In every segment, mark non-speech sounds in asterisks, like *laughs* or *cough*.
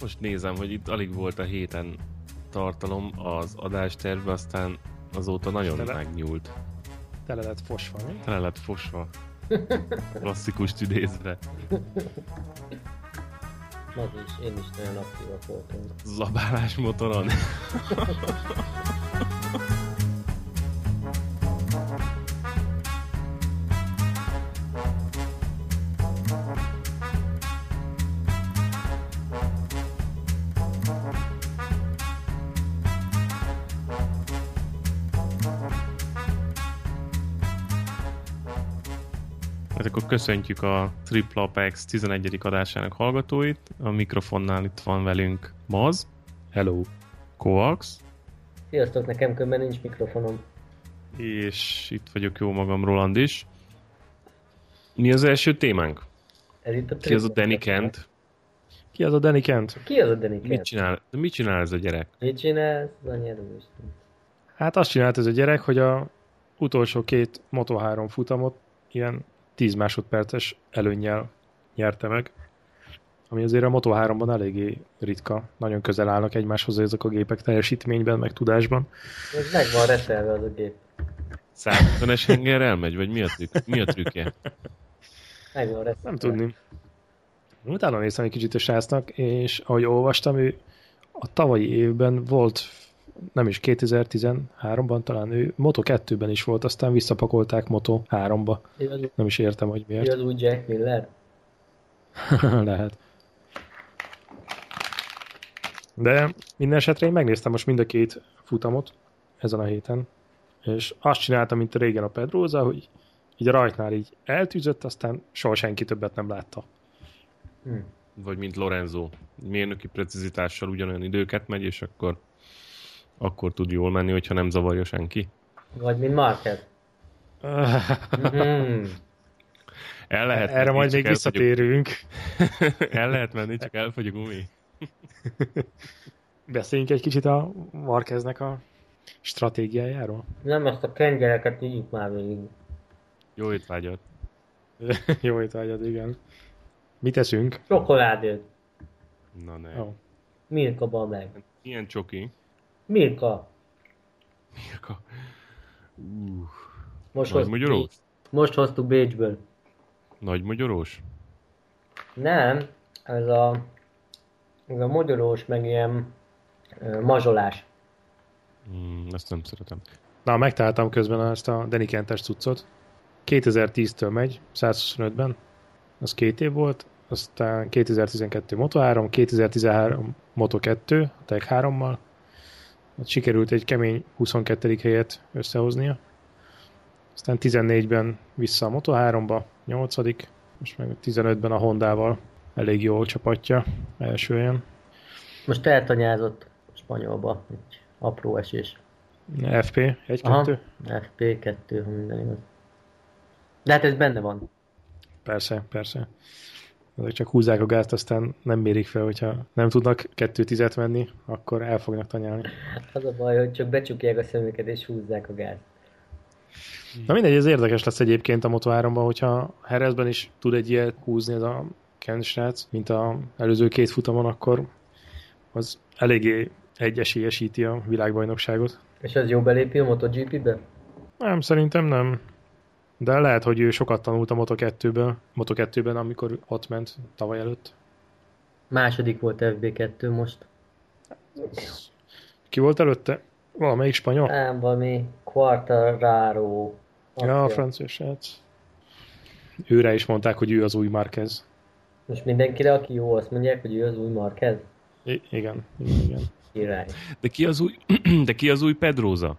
Most nézem, hogy itt alig volt a héten tartalom az adástervbe, aztán azóta nagyon Tele- megnyúlt. Tele lett fosva, mi? Tele lett fosva. *laughs* Klasszikus idézve. Az is, én is nagyon aktívak voltunk. Zabálás motoron. *laughs* köszöntjük a Triple Apex 11. adásának hallgatóit. A mikrofonnál itt van velünk Maz, Hello. Kovacs, Sziasztok, nekem különben nincs mikrofonom. és itt vagyok jó magam Roland is. Mi az első témánk? Ez itt a Ki az a Danny. Kent? Ki az a Danny Kent? Ki az a Danny Mit Kent? csinál, de mit csinál ez a gyerek? Mit csinálsz? Az anyád. Hát azt csinált ez a gyerek, hogy a utolsó két Moto3 futamot ilyen 10 másodperces előnnyel nyerte meg. Ami azért a Moto3-ban eléggé ritka. Nagyon közel állnak egymáshoz ezek a gépek teljesítményben, meg tudásban. Ez meg van reszelve az a gép. 150-es henger elmegy, vagy mi a, trükk, mi a trükkje? Meg van reszelve. Nem tudni. Utána néztem egy kicsit a srácnak, és ahogy olvastam, ő a tavalyi évben volt, nem is 2013-ban talán, ő Moto 2-ben is volt, aztán visszapakolták Moto 3-ba. Ő az, Nem is értem, hogy miért. az új Jack Miller? *laughs* Lehet. De minden esetre én megnéztem most mind a két futamot ezen a héten, és azt csinálta, mint a régen a Pedroza, hogy így a rajtnál így eltűzött, aztán soha senki többet nem látta. Hm. Vagy mint Lorenzo. Mérnöki precizitással ugyanolyan időket megy, és akkor akkor tud jól menni, hogyha nem zavarja senki. Vagy mint Marquez. Mhm. El lehet Erre menni, majd még visszatérünk. *laughs* El lehet menni, csak elfogy a gumi. *laughs* Beszéljünk egy kicsit a Marqueznek a stratégiájáról. Nem azt a kengyereket így már végig. Jó étvágyat. *laughs* Jó étvágyad, igen. Mit eszünk? Csokoládét. Na ne. Oh. Milka babeg. Ilyen csoki. Milka. Milka. Uh, Most nagy magyarós? most hoztuk Bécsből. Nagy magyarós? Nem, ez a, ez a magyarós, meg ilyen ö, mazsolás. Mm, ezt nem szeretem. Na, megtaláltam közben ezt a Danny Kentes cuccot. 2010-től megy, 125-ben. Az két év volt. Aztán 2012 Moto3, 2013 Moto2, a Tech 3-mal. Sikerült egy kemény 22. helyet összehoznia. Aztán 14-ben vissza a Moto3-ba, 8 most meg 15-ben a Hondával elég jól csapatja, első helyen. Most eltanyázott spanyolba, egy apró esés. FP, 1-2. Aha, FP2, ha minden igaz. De hát ez benne van. Persze, persze. Ezek csak húzzák a gázt, aztán nem mérik fel, hogyha nem tudnak kettő tizet menni, akkor el fognak tanyálni. Az a baj, hogy csak becsukják a szemüket és húzzák a gázt. Na mindegy, ez érdekes lesz egyébként a Moto3-ban, hogyha Herezben is tud egy ilyet húzni ez a Ken srác, mint a előző két futamon, akkor az eléggé egyesíti a világbajnokságot. És az jó belépi a MotoGP-be? Nem, szerintem nem. De lehet, hogy ő sokat tanult a Moto2-ből, Moto2-ben, amikor ott ment tavaly előtt. Második volt FB2 most. Ki volt előtte? Valamelyik spanyol? Nem, valami Quartararo. Ja, a francia srác. Őre is mondták, hogy ő az új Marquez. Most mindenkire, aki jó, azt mondják, hogy ő az új Marquez. I- igen, igen, igen. Király. De ki az új, *clears throat* de ki az új Pedroza?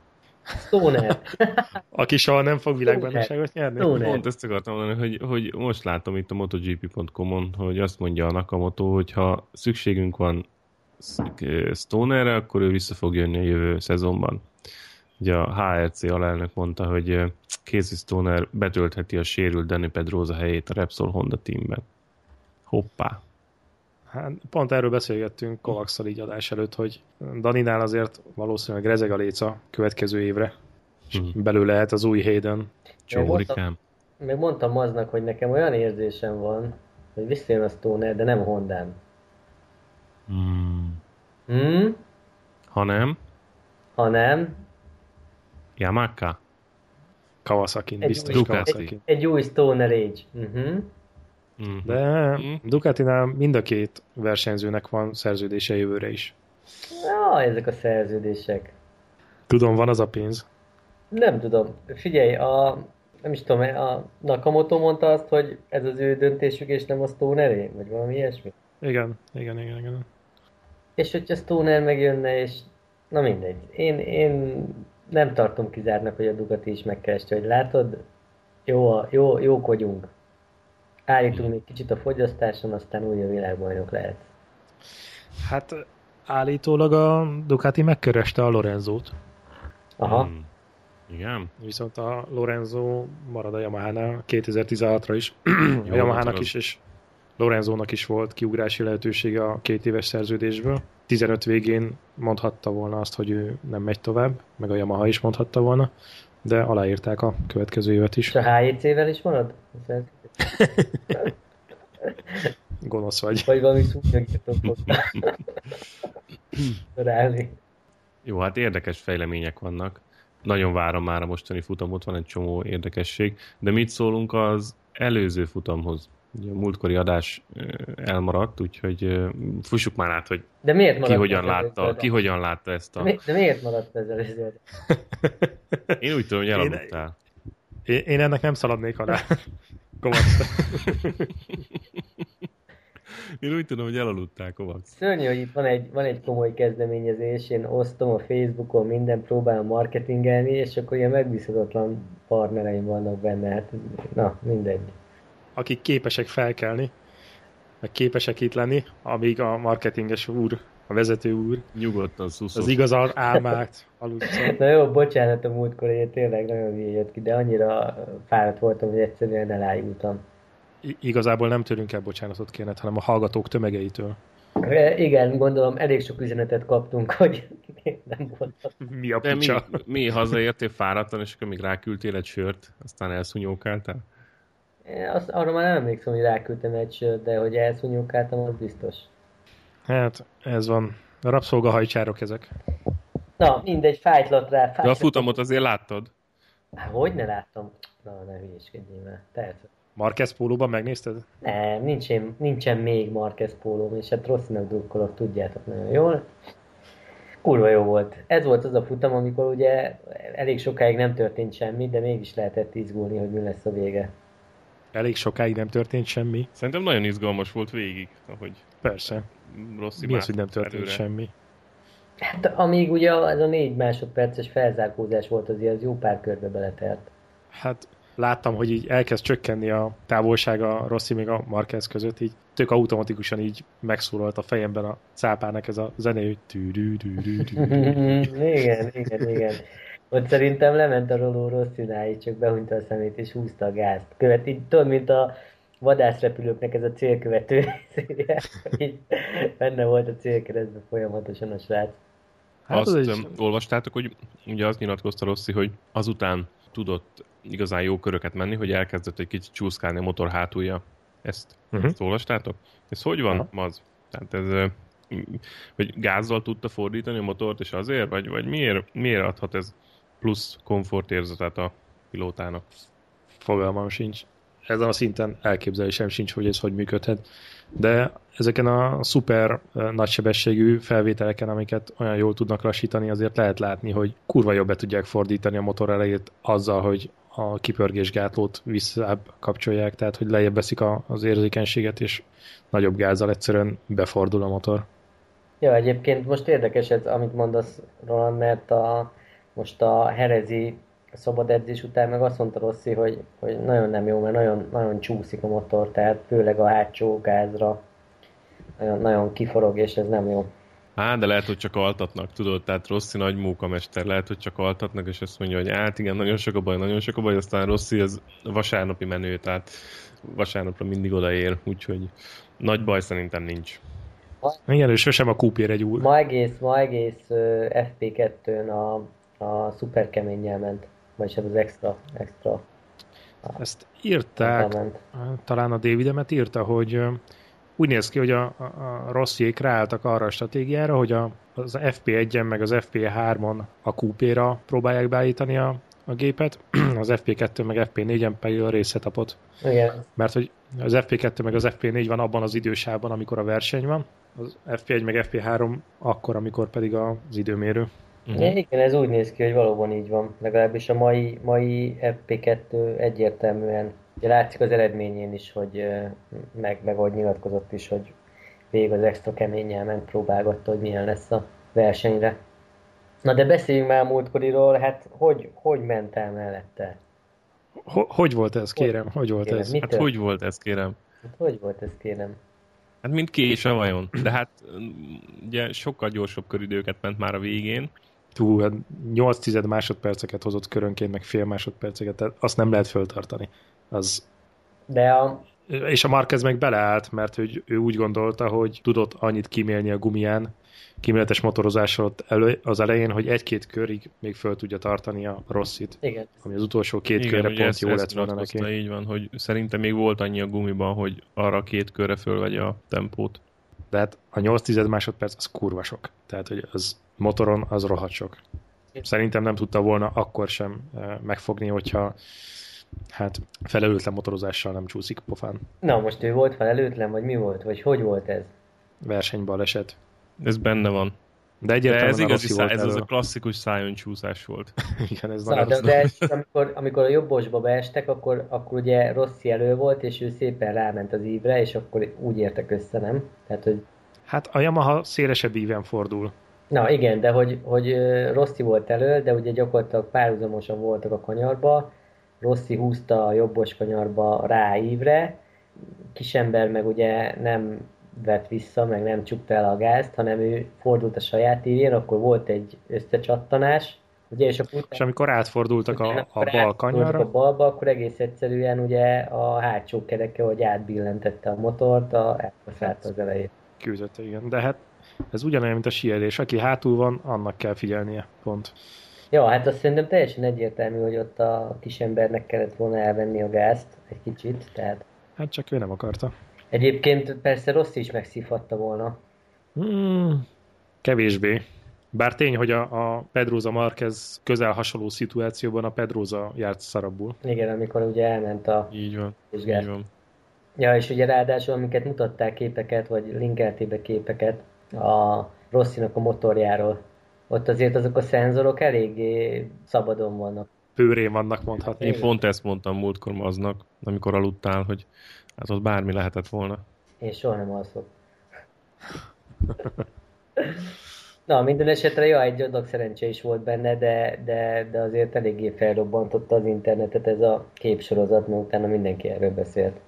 Stoner. *laughs* Aki soha nem fog világbajnokságot nyerni. Stoner. Pont ezt akartam mondani, hogy, hogy most látom itt a MotoGP.com-on, hogy azt mondja a Nakamoto, hogy ha szükségünk van Stonerre, akkor ő vissza fog jönni a jövő szezonban. Ugye a HRC alelnök mondta, hogy Casey Stoner betöltheti a sérült Danny Pedrosa helyét a Repsol Honda teamben. Hoppá. Hát, pont erről beszélgettünk Kovakszal így adás előtt, hogy Daninál azért valószínűleg rezeg a léca következő évre. És Hm. belül lehet az új Hayden. Csórikám. Meg mondtam aznak, hogy nekem olyan érzésem van, hogy visszajön a Stoner, de nem a Hondán. Hmm. Hmm? Ha nem, Ha nem, Yamaka. Kawasaki, Egy biztos új- Kawasaki. egy új Stoner Age. Uh-huh. Mhm. De Mhm. Ducatinál mind a két versenyzőnek van szerződése jövőre is. Ja, ezek a szerződések. Tudom, van az a pénz. Nem tudom. Figyelj, a, nem is tudom, a Nakamoto mondta azt, hogy ez az ő döntésük, és nem a Stoneré, vagy valami ilyesmi. Igen, igen, igen, igen. És hogyha Stoner megjönne, és na mindegy. Én, én nem tartom kizárnak, hogy a Ducati is megkereste, hogy látod, jó, a- jó, jók vagyunk. Állítunk még kicsit a fogyasztáson, aztán újra világbajnok lehet. Hát állítólag a Ducati megkereste a Lorenzót, Aha. Hmm. Igen? viszont a Lorenzo marad a Yamaha-nál 2016-ra is. *clears throat* a Jó, Yamaha-nak is, és Lorenzónak is volt kiugrási lehetősége a két éves szerződésből. 15 végén mondhatta volna azt, hogy ő nem megy tovább, meg a Yamaha is mondhatta volna, de aláírták a következő évet is. És a HJC-vel is marad? *laughs* Gonosz vagy. Vagy valami szúnyogított hozzá. Ráli. Jó, hát érdekes fejlemények vannak. Nagyon várom már a mostani futamot, van egy csomó érdekesség. De mit szólunk az előző futamhoz? Ugye a múltkori adás elmaradt, úgyhogy fussuk már át, hogy De miért ki hogyan látta, ki hogyan látta ezt a... De, mi- de miért maradt ez előző adás? *laughs* Én úgy tudom, hogy elaludtál. Én, én ennek nem szaladnék alá. *laughs* Kovacs. *laughs* Én úgy tudom, hogy elaludtál, Kovacs. Szörnyű, hogy itt van egy, van egy komoly kezdeményezés, én osztom a Facebookon, minden próbálom marketingelni, és akkor ilyen megbízhatatlan partnereim vannak benne, hát na, mindegy. Akik képesek felkelni, meg képesek itt lenni, amíg a marketinges úr, a vezető úr, Nyugodtan szuszol. az igazán álmát alussza. Na jó, bocsánat a múltkor, én tényleg nagyon hülye jött ki, de annyira fáradt voltam, hogy egyszerűen elájultam. I- igazából nem tőlünk kell bocsánatot kérned, hanem a hallgatók tömegeitől. E, Igen, gondolom elég sok üzenetet kaptunk, hogy *laughs* nem voltam. Mi a De mi, picsa? mi hazaértél fáradtan, és akkor még ráküldtél egy sört, aztán elszúnyókáltál? Én Azt, arra már nem emlékszem, hogy ráküldtem egy sört, de hogy elszúnyogkáltam, az biztos. Hát, ez van. A rabszolgahajcsárok ezek. Na, mindegy, fájtlat rá. De Fájtlat. a futamot azért láttad? Há, hogy ne láttam? Na, ne hülyéskedjél már. Persze. Marquez pólóban megnézted? Nem, nincsen, nincsen még Marquez pólóm, és hát Rosszinak drukkolok, tudjátok nagyon jól. Kurva jó volt. Ez volt az a futam, amikor ugye elég sokáig nem történt semmi, de mégis lehetett izgulni, hogy mi lesz a vége. Elég sokáig nem történt semmi. Szerintem nagyon izgalmas volt végig, ahogy Persze. Rossi Mi az, hogy nem történt előre. semmi? Hát amíg ugye ez a négy másodperces felzárkózás volt, azért az jó pár körbe beletelt. Hát láttam, hogy így elkezd csökkenni a távolság a Rossi még a Marquez között, így tök automatikusan így megszólalt a fejemben a cápának ez a zene, hogy tűrű-dűrű-dűrű. *laughs* igen, igen, igen. Ott szerintem lement a roló Rosszináig, csak behunyta a szemét és húzta a gázt. Követ, így tudod, mint a vadászrepülőknek ez a célkövető *laughs* így benne volt a célkeresztben folyamatosan a srác. Hát Azt az egy... olvastátok, hogy ugye azt nyilatkozta Rossi, hogy azután tudott igazán jó köröket menni, hogy elkezdett egy kicsit csúszkálni a motor hátulja. Ezt, Mhm. ezt olvastátok? Ez hogy van, Aha. az? Tehát ez, hogy gázzal tudta fordítani a motort, és azért? Vagy, vagy miért, miért adhat ez plusz komfortérzetet a pilótának? Fogalmam sincs. Ezen a szinten elképzelésem sincs, hogy ez hogy működhet. De ezeken a szuper nagysebességű felvételeken, amiket olyan jól tudnak lassítani, azért lehet látni, hogy kurva jobb be tudják fordítani a motor elejét azzal, hogy a kipörgésgátlót visszább kapcsolják, tehát hogy lejjebb veszik a, az érzékenységet, és nagyobb gázzal egyszerűen befordul a motor. Ja, egyébként most érdekes ez, amit mondasz, Roland, mert a, most a herezi szabad edzés után meg azt mondta Rossi, hogy, hogy nagyon nem jó, mert nagyon, nagyon csúszik a motor, tehát főleg a hátsó gázra nagyon, nagyon kiforog, és ez nem jó. Á, de lehet, hogy csak altatnak, tudod, tehát Rossi nagy munkamester, lehet, hogy csak altatnak, és azt mondja, hogy hát igen, nagyon sok a baj, nagyon sok a baj, aztán Rossi az vasárnapi menő, tehát vasárnapra mindig odaér, úgyhogy nagy baj szerintem nincs. Igen, és sosem a kúpér egy úr. Ma egész, ma egész ö, FP2-n a, a szuper keménnyel ment, vagyis hát az extra, extra Ezt írták, talán a David Emmet írta, hogy úgy néz ki, hogy a, a, a rossziék ráálltak arra a stratégiára, hogy a, az FP1-en meg az FP3-on a QP-ra próbálják beállítani a, a gépet, *clears throat* az FP2 meg FP4-en pedig a részetapot. Igen. Mert hogy az FP2 meg az FP4 van abban az idősában, amikor a verseny van, az FP1 meg FP3 akkor, amikor pedig az időmérő. Uh-huh. Igen, ez úgy néz ki, hogy valóban így van. Legalábbis a mai, mai FP2 egyértelműen, ugye látszik az eredményén is, hogy meg, meg ahogy nyilatkozott is, hogy végig az extra keményen ment, próbálgatta, hogy milyen lesz a versenyre. Na de beszéljünk már a múltkoriról, hát hogy, hogy ment el mellette? Hogy volt ez, kérem? Hogy, hogy volt kérem, ez? Hát hogy volt ez, kérem? Hát hogy volt ez, kérem? Hát mint kés a vajon. De hát ugye sokkal gyorsabb köridőket ment már a végén. Túl, 8 hát tized másodperceket hozott körönként, meg fél másodperceket, tehát azt nem lehet föltartani. Az... De a... És a Marquez meg beleállt, mert hogy ő úgy gondolta, hogy tudott annyit kimélni a gumián, kíméletes motorozással elő, az elején, hogy egy-két körig még föl tudja tartani a rosszit. Igen. Ami az utolsó két Igen, körre pont ezt, jó lett volna neki. Így van, hogy szerintem még volt annyi a gumiban, hogy arra két körre fölvegye a tempót. De hát a 8 tized másodperc az kurva sok. Tehát, hogy az motoron az rohadt sok. Szerintem nem tudta volna akkor sem eh, megfogni, hogyha hát felelőtlen motorozással nem csúszik pofán. Na, most ő volt felelőtlen, vagy mi volt? Vagy hogy volt ez? Versenybaleset. Ez benne van. De egyértelműen de ez, igazi szá- ez az a klasszikus szájon csúszás volt. *laughs* Igen, ez szóval, de, de amikor, amikor a jobbosba beestek, akkor, akkor ugye Rossi elő volt, és ő szépen ráment az ívre, és akkor úgy értek össze, nem? Tehát, hogy... Hát a Yamaha szélesebb íven fordul. Na igen, de hogy, hogy Rossi volt elő, de ugye gyakorlatilag párhuzamosan voltak a kanyarba, Rossi húzta a jobbos kanyarba rá ívre, kisember meg ugye nem vett vissza, meg nem csukta el a gázt, hanem ő fordult a saját ívén, akkor volt egy összecsattanás, Ugye, és, akkor és amikor átfordultak a, a bal kanyarra? a balba, akkor egész egyszerűen ugye a hátsó kereke, hogy átbillentette a motort, a, elfaszálta az elejét. Küzdötte, igen. De hát ez ugyanolyan, mint a síelés. Aki hátul van, annak kell figyelnie. Pont. Ja, hát azt szerintem teljesen egyértelmű, hogy ott a kisembernek kellett volna elvenni a gázt egy kicsit, tehát... Hát csak ő nem akarta. Egyébként persze rossz is megszívhatta volna. Hmm, kevésbé. Bár tény, hogy a, a Pedroza Marquez közel hasonló szituációban a Pedroza járt szarabbul. Igen, amikor ugye elment a így van, így van. Ja, és ugye ráadásul, amiket mutatták képeket, vagy linkelték be képeket a Rosszinak a motorjáról, ott azért azok a szenzorok eléggé szabadon vannak. Pőrén vannak mondhatni. Én pont ezt mondtam múltkor aznak, amikor aludtál, hogy Hát ott bármi lehetett volna. Én soha nem alszok. *laughs* Na, minden esetre jó, egy adag szerencse is volt benne, de, de, de azért eléggé felrobbantotta az internetet ez a képsorozat, mert utána mindenki erről beszélt.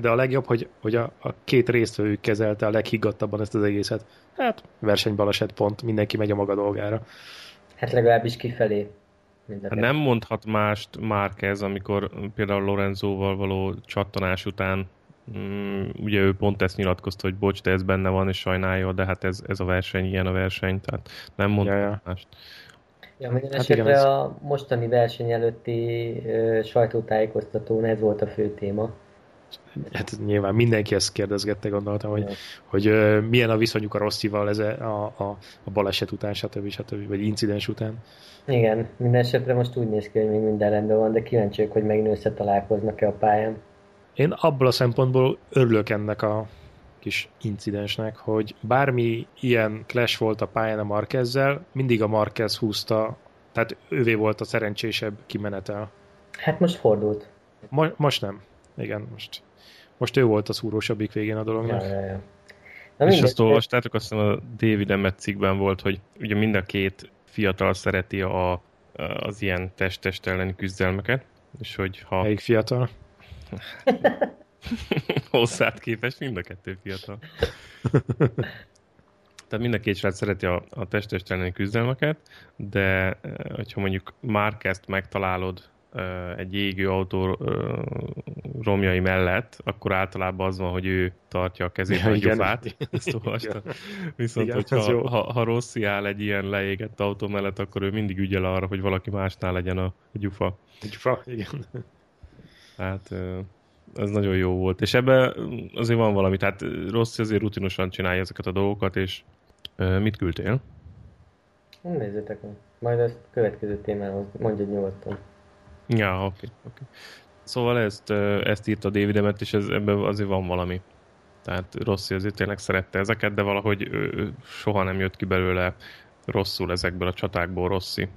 De a legjobb, hogy, hogy a, a két résztvevő kezelte a leghiggadtabban ezt az egészet. Hát, versenybaleset pont, mindenki megy a maga dolgára. Hát legalábbis kifelé. Hát nem mondhat mást Márquez, amikor például Lorenzóval való csattanás után mm, ugye ő pont ezt nyilatkozta, hogy bocs, de ez benne van, és sajnálja, de hát ez, ez a verseny, ilyen a verseny, tehát nem mondhat ja, ja. mást. Ja, minden hát esetre igen, a mostani verseny előtti ö, sajtótájékoztatón ez volt a fő téma. Hát nyilván mindenki ezt kérdezgette, gondoltam, hogy, hogy milyen a viszonyuk a Rosszival ez a, a, a baleset után, stb. stb. vagy incidens után. Igen, minden esetre most úgy néz ki, hogy még minden rendben van, de kíváncsiak, hogy megint összetalálkoznak-e a pályán. Én abból a szempontból örülök ennek a kis incidensnek, hogy bármi ilyen clash volt a pályán a Marquezzel, mindig a Marquez húzta, tehát ővé volt a szerencsésebb kimenetel. Hát most fordult. Mo- most nem. Igen, most, most ő volt a szúrósabbik végén a dolognak. Ja, ja, ja. Na, és azt olvastátok, azt hiszem a David Emmett cikkben volt, hogy ugye mind a két fiatal szereti a, az ilyen test-test elleni küzdelmeket, és hogy ha... Melyik fiatal? *laughs* Hozzád képest mind a kettő fiatal. *laughs* Tehát mind a két srác szereti a, a test-test elleni küzdelmeket, de hogyha mondjuk már kezd megtalálod egy égő autó romjai mellett, akkor általában az van, hogy ő tartja a kezét ja, a gyufát. *laughs* *laughs* Ezt olvastam. Viszont, igen, hogyha ha, ha Rossi áll egy ilyen leégett autó mellett, akkor ő mindig ügyel arra, hogy valaki másnál legyen a, a gyufa. A gyufa, igen. Hát ez nagyon jó volt. És ebben azért van valami, tehát Rossi azért rutinosan csinálja ezeket a dolgokat, és mit küldtél? Nézzétek meg. Majd ezt következő témához mondja nyugodtan. Ja, oké. Okay, okay. Szóval ezt, ezt írta David Emmett, és ez, ebben azért van valami. Tehát Rossi azért tényleg szerette ezeket, de valahogy soha nem jött ki belőle rosszul ezekből a csatákból Rossi.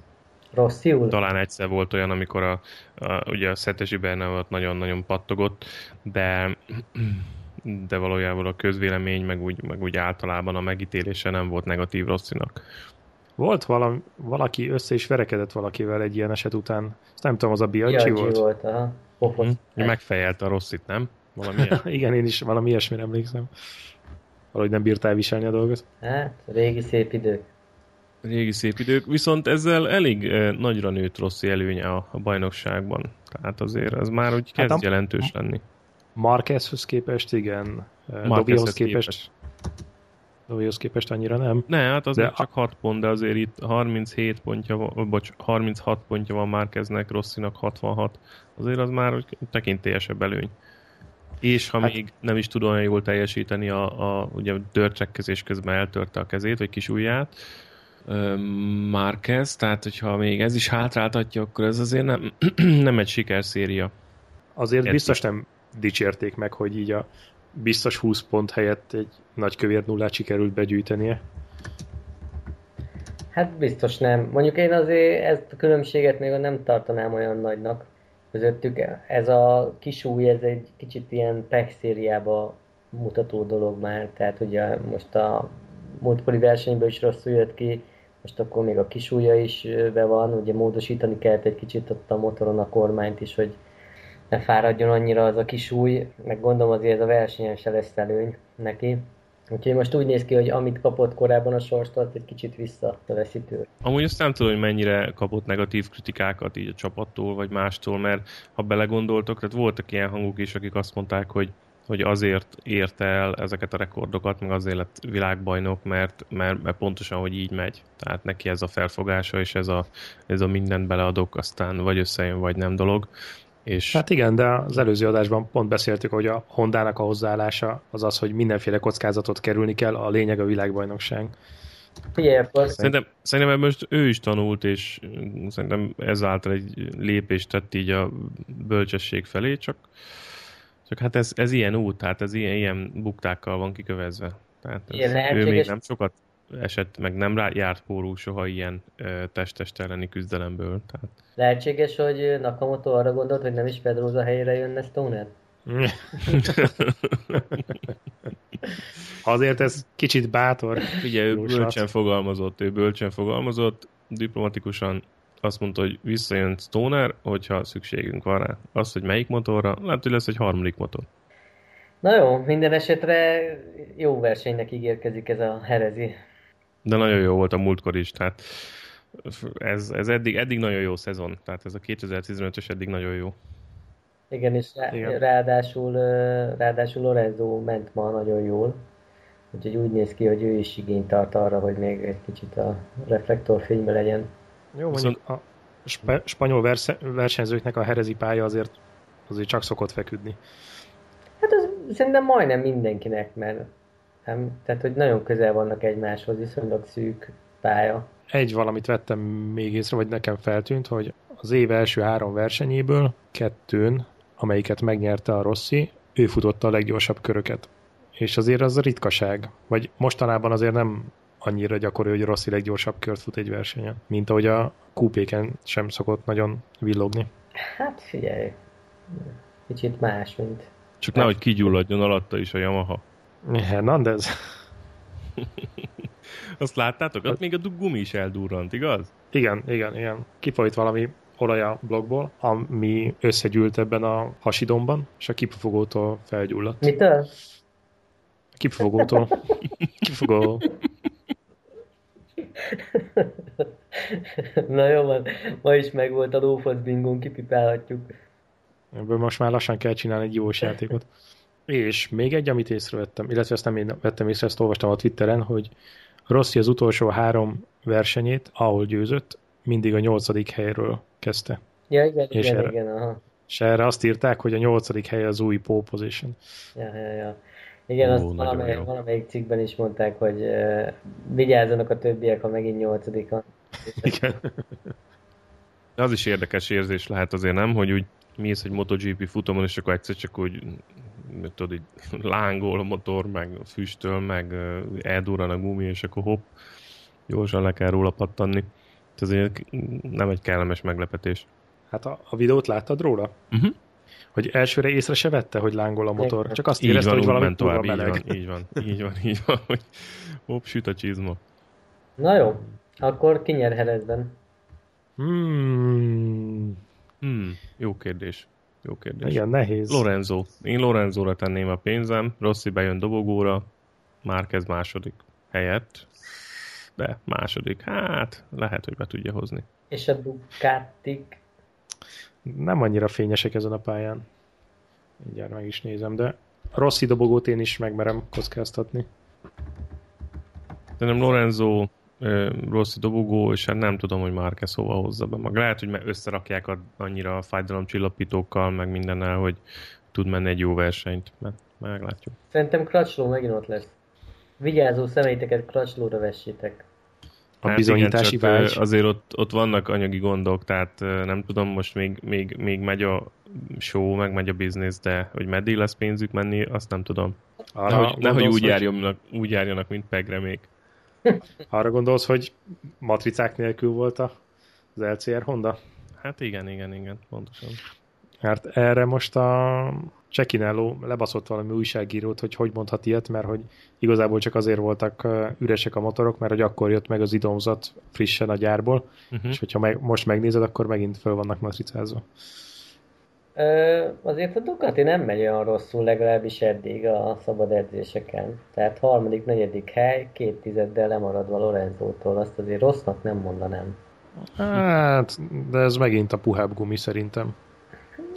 Rossziul? Talán egyszer volt olyan, amikor a, a, ugye a Szetesi volt nagyon-nagyon pattogott, de de valójában a közvélemény, meg úgy, meg úgy általában a megítélése nem volt negatív Rosszinak. Volt valami, valaki össze is verekedett valakivel egy ilyen eset után. Ezt nem tudom, az a Biaggi volt? volt, aha. Hm? Megfejelte a Rosszit, nem? Valami *laughs* Igen, én is valami ilyesmire emlékszem. Valahogy nem bírtál viselni a dolgot. Hát, régi szép idők. Régi szép idők, viszont ezzel elég eh, nagyra nőtt Rossi előnye a, a bajnokságban. Tehát azért ez már úgy kezd hát jelentős lenni. Marquezhoz képest, igen. Marquezhoz képest. képest. Dovihoz képest annyira nem. Ne, hát az de csak 6 pont, de azért itt 37 pontja van, bocs, 36 pontja van Márkeznek, Rosszinak 66. Azért az már tekintélyesebb előny. És ha hát, még nem is tud olyan jól teljesíteni, a, a ugye dörcsekkezés közben eltörte a kezét, vagy kis ujját, Márquez, tehát hogyha még ez is hátráltatja, akkor ez azért nem, *clears throat* nem egy sikerszéria. Azért Eddig. biztos nem dicsérték meg, hogy így a biztos 20 pont helyett egy nagy kövér nullát sikerült begyűjtenie. Hát biztos nem. Mondjuk én azért ezt a különbséget még nem tartanám olyan nagynak közöttük. Ez a kisúj, ez egy kicsit ilyen szériába mutató dolog már. Tehát ugye most a múltkori versenyből is rosszul jött ki, most akkor még a kisúja is be van, ugye módosítani kellett egy kicsit ott a motoron a kormányt is, hogy ne fáradjon annyira az a kis új, meg gondolom azért ez a versenyen se lesz előny neki. Úgyhogy most úgy néz ki, hogy amit kapott korábban a sorstart, egy kicsit visszaveszi tőle. Amúgy azt nem tudom, hogy mennyire kapott negatív kritikákat így a csapattól, vagy mástól, mert ha belegondoltok, tehát voltak ilyen hangok is, akik azt mondták, hogy hogy azért érte el ezeket a rekordokat, meg azért lett világbajnok, mert, mert, mert pontosan, hogy így megy. Tehát neki ez a felfogása, és ez a, ez a mindent beleadok, aztán vagy összejön, vagy nem dolog. És... Hát igen, de az előző adásban pont beszéltük, hogy a Hondának a hozzáállása az az, hogy mindenféle kockázatot kerülni kell, a lényeg a világbajnokság. Figyelj, Szerintem, szerintem ebből most ő is tanult, és szerintem ezáltal egy lépést tett így a bölcsesség felé, csak, csak hát ez, ez ilyen út, tehát ez ilyen, ilyen buktákkal van kikövezve. Tehát ez, ő még nem sokat esett, meg nem rá, járt pórul soha ilyen test-test elleni küzdelemből. Tehát... Lehetséges, hogy Nakamoto arra gondolt, hogy nem is Pedroza helyére jönne Stoner? *laughs* Azért ez kicsit bátor. Ugye ő bölcsen fogalmazott, ő bölcsen fogalmazott, diplomatikusan azt mondta, hogy visszajön Stoner, hogyha szükségünk van rá. Az, hogy melyik motorra, lehet, hogy lesz egy harmadik motor. Na jó, minden esetre jó versenynek ígérkezik ez a herezi. De nagyon jó volt a múltkor is, tehát ez, ez eddig, eddig nagyon jó szezon, tehát ez a 2015-ös eddig nagyon jó. Igen, és rá, Igen. ráadásul, ráadásul Lorenzo ment ma nagyon jól, úgyhogy úgy néz ki, hogy ő is igényt tart arra, hogy még egy kicsit a reflektorfénybe legyen. Jó, mondjuk a sp- spanyol verse- versenyzőknek a herezi pálya azért, azért csak szokott feküdni. Hát az szerintem majdnem mindenkinek, mert nem, tehát hogy nagyon közel vannak egymáshoz, viszonylag szűk pálya. Egy valamit vettem még észre, vagy nekem feltűnt, hogy az év első három versenyéből kettőn, amelyiket megnyerte a Rossi, ő futotta a leggyorsabb köröket. És azért az a ritkaság. Vagy mostanában azért nem annyira gyakori, hogy Rossi leggyorsabb kört fut egy versenyen, mint ahogy a kúpéken sem szokott nagyon villogni. Hát figyelj, kicsit más, mint... Csak nehogy kigyulladjon alatta is a Yamaha. Hernandez? *laughs* Azt láttátok? Ott még a gumi is eldurrant, igaz? Igen, igen, igen. Kifolyt valami olaj a blogból, ami összegyűlt ebben a hasidomban, és a kipufogótól felgyulladt. Mitől? Kipufogótól. *laughs* Kipufogó. Na jó van, ma is megvolt a lófasz bingón, kipipálhatjuk. Ebből most már lassan kell csinálni egy jó játékot. És még egy, amit észrevettem, illetve ezt nem én vettem észre, ezt olvastam a Twitteren, hogy Rossi az utolsó három versenyét, ahol győzött, mindig a nyolcadik helyről kezdte. Ja, igen, és igen, erre, igen, aha. És erre azt írták, hogy a nyolcadik hely az új pole position. Ja, ja, ja. Igen, Ó, azt nagyon valamelyik, jó. valamelyik cikkben is mondták, hogy uh, vigyázzanak a többiek, ha megint nyolcadika. *laughs* Igen. De az is érdekes érzés lehet azért nem, hogy úgy mész egy MotoGP futamon, és akkor egyszer csak úgy tudod, így *laughs* lángol a motor, meg füstöl, meg eldurran a gumi, és akkor hopp, gyorsan le kell róla pattanni. Ez azért nem egy kellemes meglepetés. Hát a, a videót láttad róla? Uh-huh. Hogy elsőre észre se vette, hogy lángol a motor. Csak azt Így érezte, van, hogy valami tovább, így meleg. van, így van, így van, így van, hogy hopp, süt a csizma. Na jó, akkor ki nyer? Hmm, Hmm, jó kérdés. Jó kérdés. igen, nehéz. Lorenzo. Én Lorenzóra tenném a pénzem, Rossi bejön dobogóra, Márquez második helyett, de második, hát lehet, hogy be tudja hozni. És a Ducatik? Nem annyira fényesek ezen a pályán. Mindjárt meg is nézem, de a Rossi dobogót én is megmerem kockáztatni. De nem Lorenzo, ö, Rossi dobogó, és hát nem tudom, hogy Márquez hova hozza be mag. Lehet, hogy összerakják a, annyira a fájdalomcsillapítókkal, meg mindennel, hogy tud menni egy jó versenyt, mert meglátjuk. Szerintem Crutchlow megint ott lesz. Vigyázó szemeiteket Crutchlowra vessétek. A Hát bizonyítási igen, vágy. Azért ott, ott vannak anyagi gondok, tehát nem tudom, most még, még, még megy a show, meg megy a biznisz, de hogy meddig lesz pénzük menni, azt nem tudom. Arra Nehogy, nehogy úgy, hogy- járjanak, úgy járjanak, mint Pegre még. Arra gondolsz, hogy matricák nélkül volt az LCR Honda? Hát igen, igen, igen, pontosan. Hát erre most a Csekinello lebaszott valami újságírót, hogy hogy mondhat ilyet, mert hogy igazából csak azért voltak üresek a motorok, mert hogy akkor jött meg az idomzat frissen a gyárból, Uh-huh. és hogyha meg, most megnézed, akkor megint föl vannak matricázva. Ö, azért a Ducati nem megy olyan rosszul, legalábbis eddig a szabad edzéseken. Tehát harmadik, negyedik hely, két tizeddel lemaradva Lorenzótól, azt azért rossznak nem mondanám. Hát, de ez megint a puhább gumi szerintem.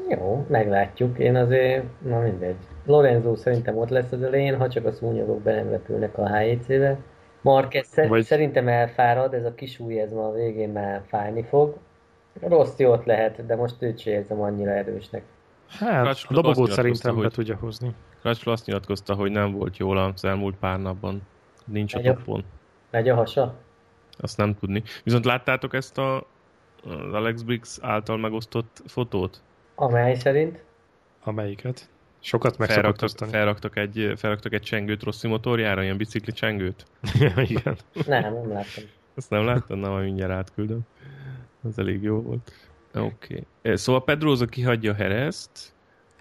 Jó, meglátjuk. Én azért, na mindegy. Lorenzo szerintem ott lesz az elején, ha csak a szúnyogok be nem repülnek a HEC-be. Marquez Vagy- szerintem elfárad, ez a kis új, ez ma a végén már fájni fog. Rossi ott lehet, de most őt sem érzem annyira erősnek. Hát, Crutchlow a dobogót szerintem nyilatkozta, be tudja hozni. Crutchlow azt nyilatkozta, hogy nem volt jól az elmúlt pár napban. Nincs a Megy a- topon. Megy a hasa? Azt nem tudni. Viszont láttátok ezt a az Alex Briggs által megosztott fotót? Amely szerint? Amelyiket. Sokat meg Felraktak, felraktak, egy, felraktak egy csengőt Rossi motorjára, ilyen bicikli csengőt. *laughs* Igen. Nem, nem láttam. Azt nem láttad? Na, majd mindjárt átküldöm. Az elég jó volt. Oké. Okay. Szóval Pedroza kihagyja Herezt,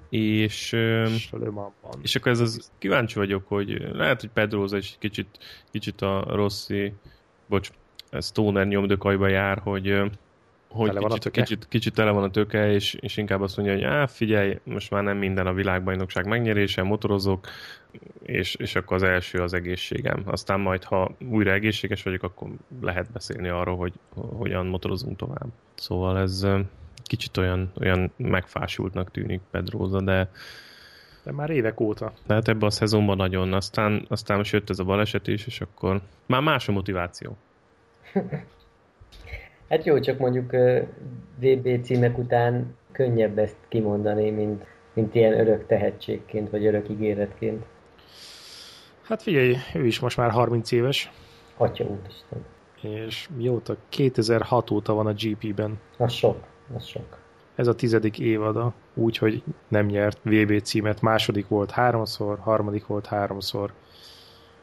és, És akkor ez az, kíváncsi vagyok, hogy lehet, hogy Pedroza is kicsit, kicsit a Rossi, bocs, Stoner nyomdökajba jár, hogy, hogy Tele van kicsit, töke? kicsit, kicsit tele van a töke, és, és inkább azt mondja, hogy á, figyelj, most már nem minden a világbajnokság megnyerése, motorozok, és, és akkor az első az egészségem. Aztán majd, ha újra egészséges vagyok, akkor lehet beszélni arról, hogy hogyan motorozunk tovább. Szóval ez kicsit olyan, olyan megfásultnak tűnik Pedroza, de De már évek óta. tehát ebben a szezonban nagyon. Aztán, aztán most jött ez a baleset is, és akkor már más a motiváció. *laughs* Hát jó, csak mondjuk VB címek után könnyebb ezt kimondani, mint, mint ilyen örök tehetségként, vagy örök ígéretként. Hát figyelj, ő is most már 30 éves, Atya úristen. és mióta? 2006 óta van a GP-ben. Az sok, az sok. Ez a tizedik évada, úgyhogy nem nyert VB címet. Második volt háromszor, harmadik volt háromszor.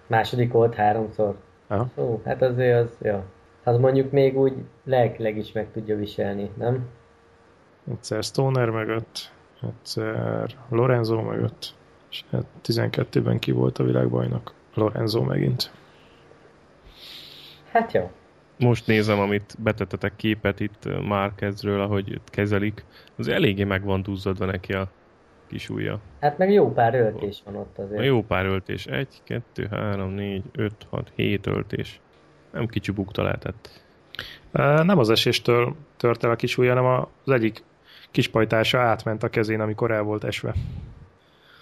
Második volt háromszor. Aha. Ó, hát azért az, ja. Az mondjuk még úgy lelkileg is meg tudja viselni, nem? Egyszer Stoner mögött, egyszer Lorenzo mögött, és hát 12-ben ki volt a világbajnok. Lorenzo megint. Hát jó. Most nézem, amit betettetek képet itt Márkezről, ahogy kezelik. Az eléggé meg van duzzadva neki a kis ujja. Hát meg jó pár öltés van ott azért. A jó pár öltés. Egy, kettő, három, négy, öt, hat, hét öltés. Nem kicsi bukta lehetett. Nem az eséstől tört el a kis ujja, hanem az egyik kispajtása átment a kezén, amikor el volt esve.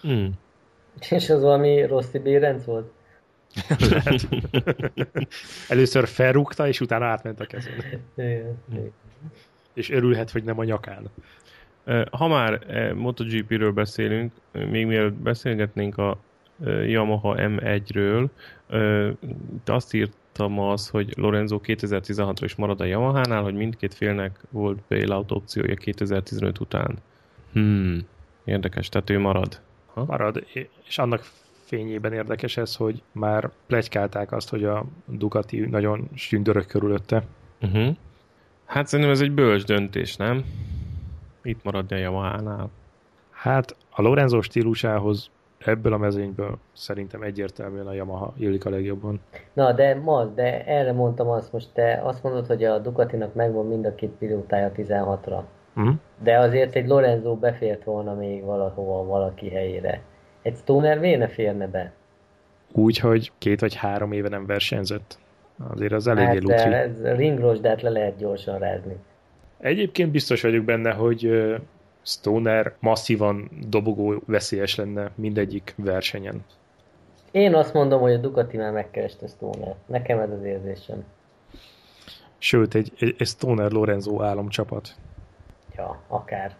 Hmm. És az valami Rossi Bérenc volt? Lehet. Először felrúgta, és utána átment a kezén. Igen. És örülhet, hogy nem a nyakán. Ha már MotoGP-ről beszélünk, még mielőtt beszélgetnénk a Yamaha M1-ről, azt írtam az, hogy Lorenzo 2016-ra is marad a Yamaha-nál, hogy mindkét félnek volt bailout opciója 2015 után. Hmm, érdekes, tehát ő marad. Ha? Marad, és annak fényében érdekes ez, hogy már plegykálták azt, hogy a Ducati nagyon sündörök körülötte. Uh-huh. Hát szerintem ez egy bölcs döntés, nem? Itt maradni a Yamaha-nál. Hát a Lorenzo stílusához ebből a mezőnyből szerintem egyértelműen a Yamaha illik a legjobban. Na, de ma, de erre mondtam azt, most te azt mondod, hogy a Ducatinak megvan mind a két pilótája 16-ra. Mm. De azért egy Lorenzo befért volna még valahova valaki helyére. Egy Stoner véne férne be? Úgy, hogy két vagy három éve nem versenyzett. Azért az eléggé hát, luci. Ez ringrosdát le lehet gyorsan rázni. Egyébként biztos vagyok benne, hogy Stoner masszívan dobogó veszélyes lenne mindegyik versenyen. Én azt mondom, hogy a Ducati már megkereste Stoner. Nekem ez az érzésem. Sőt, egy, egy, egy Stoner Lorenzo álomcsapat. Ja, akár.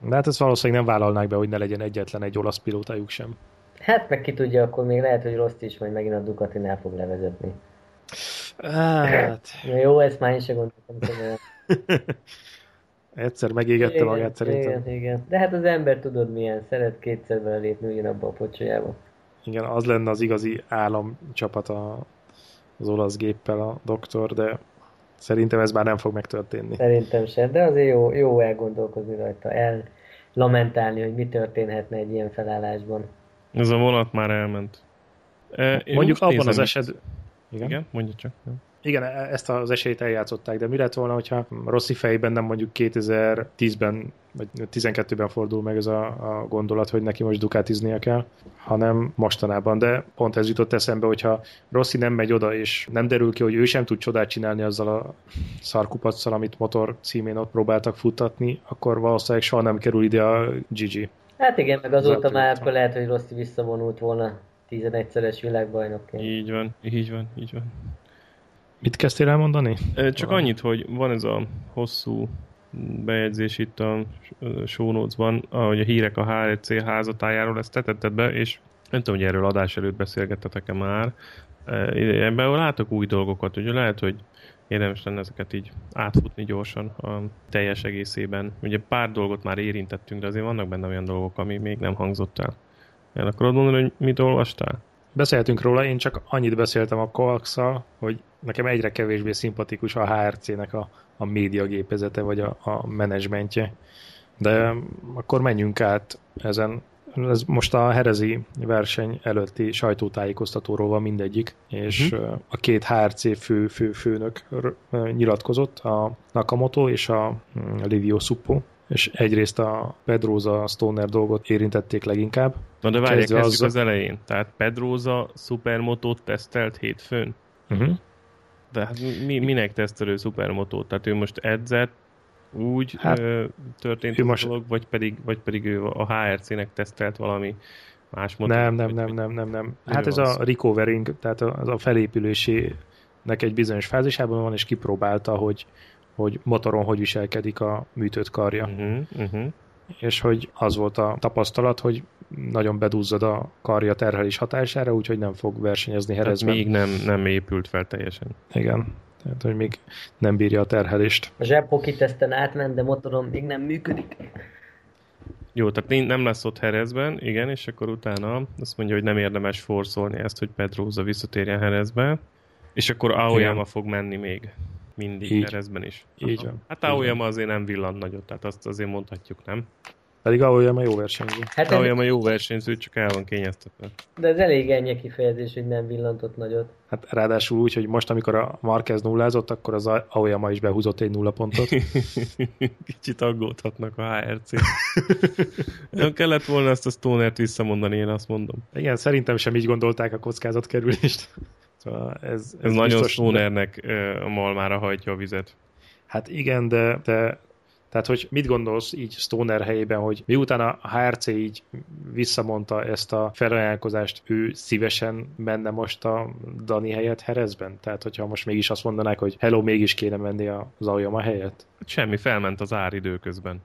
De hát ezt valószínűleg nem vállalnák be, hogy ne legyen egyetlen egy olasz pilótájuk sem. Hát meg ki tudja, akkor még lehet, hogy Rossz is majd megint a Ducatinál fog levezetni. Hát... Jó, ezt már én sem gondoltam. *laughs* Egyszer megégette igen, magát szerintem. Igen, igen. De hát az ember tudod milyen, szeret kétszer belépni ugyanabba a pocsolyába. Igen, az lenne az igazi államcsapat a, az olasz géppel a doktor, de szerintem ez már nem fog megtörténni. Szerintem sem, de azért jó, jó elgondolkozni rajta, el lamentálni, hogy mi történhetne egy ilyen felállásban. Ez a vonat már elment. E, Mondjuk abban az esetben... Igen? Igen, mondja csak. Nem igen, e- ezt az esélyt eljátszották, de mi lett volna, hogyha Rossi fejben nem mondjuk 2010-ben vagy 12-ben fordul meg ez a, a gondolat, hogy neki most dukátiznia kell, hanem mostanában. De pont ez jutott eszembe, hogyha Rossi nem megy oda, és nem derül ki, hogy ő sem tud csodát csinálni azzal a szarkupacsal, amit motor címén ott próbáltak futtatni, akkor valószínűleg soha nem kerül ide a Gigi. Hát igen, meg azóta már akkor lehet, hogy Rossi visszavonult volna 11-szeres világbajnokként. Így van, így van, így van. Mit kezdtél elmondani? Csak Valami. annyit, hogy van ez a hosszú bejegyzés itt a show notes-ban, ahogy a hírek a HRC házatájáról ezt tetetted be, és nem tudom, hogy erről adás előtt beszélgettetek-e már. Ebben látok új dolgokat, ugye lehet, hogy érdemes lenne ezeket így átfutni gyorsan a teljes egészében. Ugye pár dolgot már érintettünk, de azért vannak benne olyan dolgok, ami még nem hangzott el. El akarod mondani, hogy mit olvastál? Beszéltünk róla, én csak annyit beszéltem a coax hogy nekem egyre kevésbé szimpatikus a HRC-nek a, a médiagépezete, vagy a, a menedzsmentje. De akkor menjünk át ezen. Ez most a Herezi verseny előtti sajtótájékoztatóról van mindegyik, és uh-huh. a két HRC fő, fő főnök nyilatkozott, a Nakamoto és a mm, Livio Suppo, és egyrészt a Pedroza Stoner dolgot érintették leginkább. Na de várják, kezdjük az... az elején. Tehát Pedroza szupermotót tesztelt hétfőn? Uh-huh. De hát mi, minek tesztelő szupermotót? Tehát ő most edzett, úgy hát, ö, történt a most... dolog, vagy pedig, vagy pedig ő a HRC-nek tesztelt valami más motót? Nem, nem, nem, nem, nem, nem. Hát ez a recovering, tehát az a felépülésének egy bizonyos fázisában van, és kipróbálta, hogy hogy motoron hogy viselkedik a műtött karja. Uh-huh, uh-huh. És hogy az volt a tapasztalat, hogy nagyon bedúzzad a karja terhelés hatására, úgyhogy nem fog versenyezni herezben. még nem, nem épült fel teljesen. Igen. Tehát, hogy még nem bírja a terhelést. A zsebhoki teszten átment, de motoron még nem működik. Jó, tehát nem lesz ott Herezben, igen, és akkor utána azt mondja, hogy nem érdemes forszolni ezt, hogy Pedroza visszatérjen Herezbe, és akkor Aoyama igen. fog menni még mindig így, Erezben is. Így van. Hát Aoyama azért nem villant nagyot, tehát azt azért mondhatjuk, nem? Pedig Aoyama jó versenyző. Hát Aoyama jó versenyző, csak el van kényeztetve. De ez elég ennyi kifejezés, hogy nem villantott nagyot. Hát ráadásul úgy, hogy most, amikor a Marquez nullázott, akkor az Aoyama is behúzott egy nulla pontot. *laughs* Kicsit aggódhatnak a HRC. nem kellett volna ezt a Stonert visszamondani, én azt mondom. Igen, szerintem sem így gondolták a kockázatkerülést. Szóval ez, ez, ez nagyon Stonernek a malmára hajtja a vizet. Hát igen, de, de tehát, hogy mit gondolsz így Stoner helyében, hogy miután a HRC így visszamondta ezt a felajánlkozást, ő szívesen menne most a Dani helyett Herezben? Tehát, hogyha most mégis azt mondanák, hogy hello, mégis kéne menni az Aoyama helyett? Semmi, felment az ár időközben.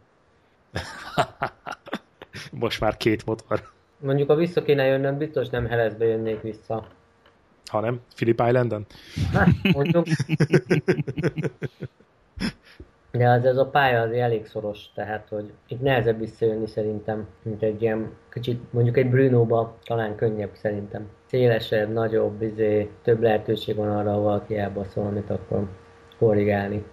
*laughs* Most már két motor. Mondjuk, ha vissza kéne jönnöm, biztos nem Helezbe jönnék vissza. Ha nem, Philip Islanden? Hát, mondjuk. De az, ez a pálya az elég szoros, tehát hogy itt nehezebb visszajönni szerintem, mint egy ilyen kicsit, mondjuk egy Bruno-ba talán könnyebb szerintem. Szélesebb, nagyobb, izé, több lehetőség van arra, ha valaki elbaszol, amit akkor korrigálni.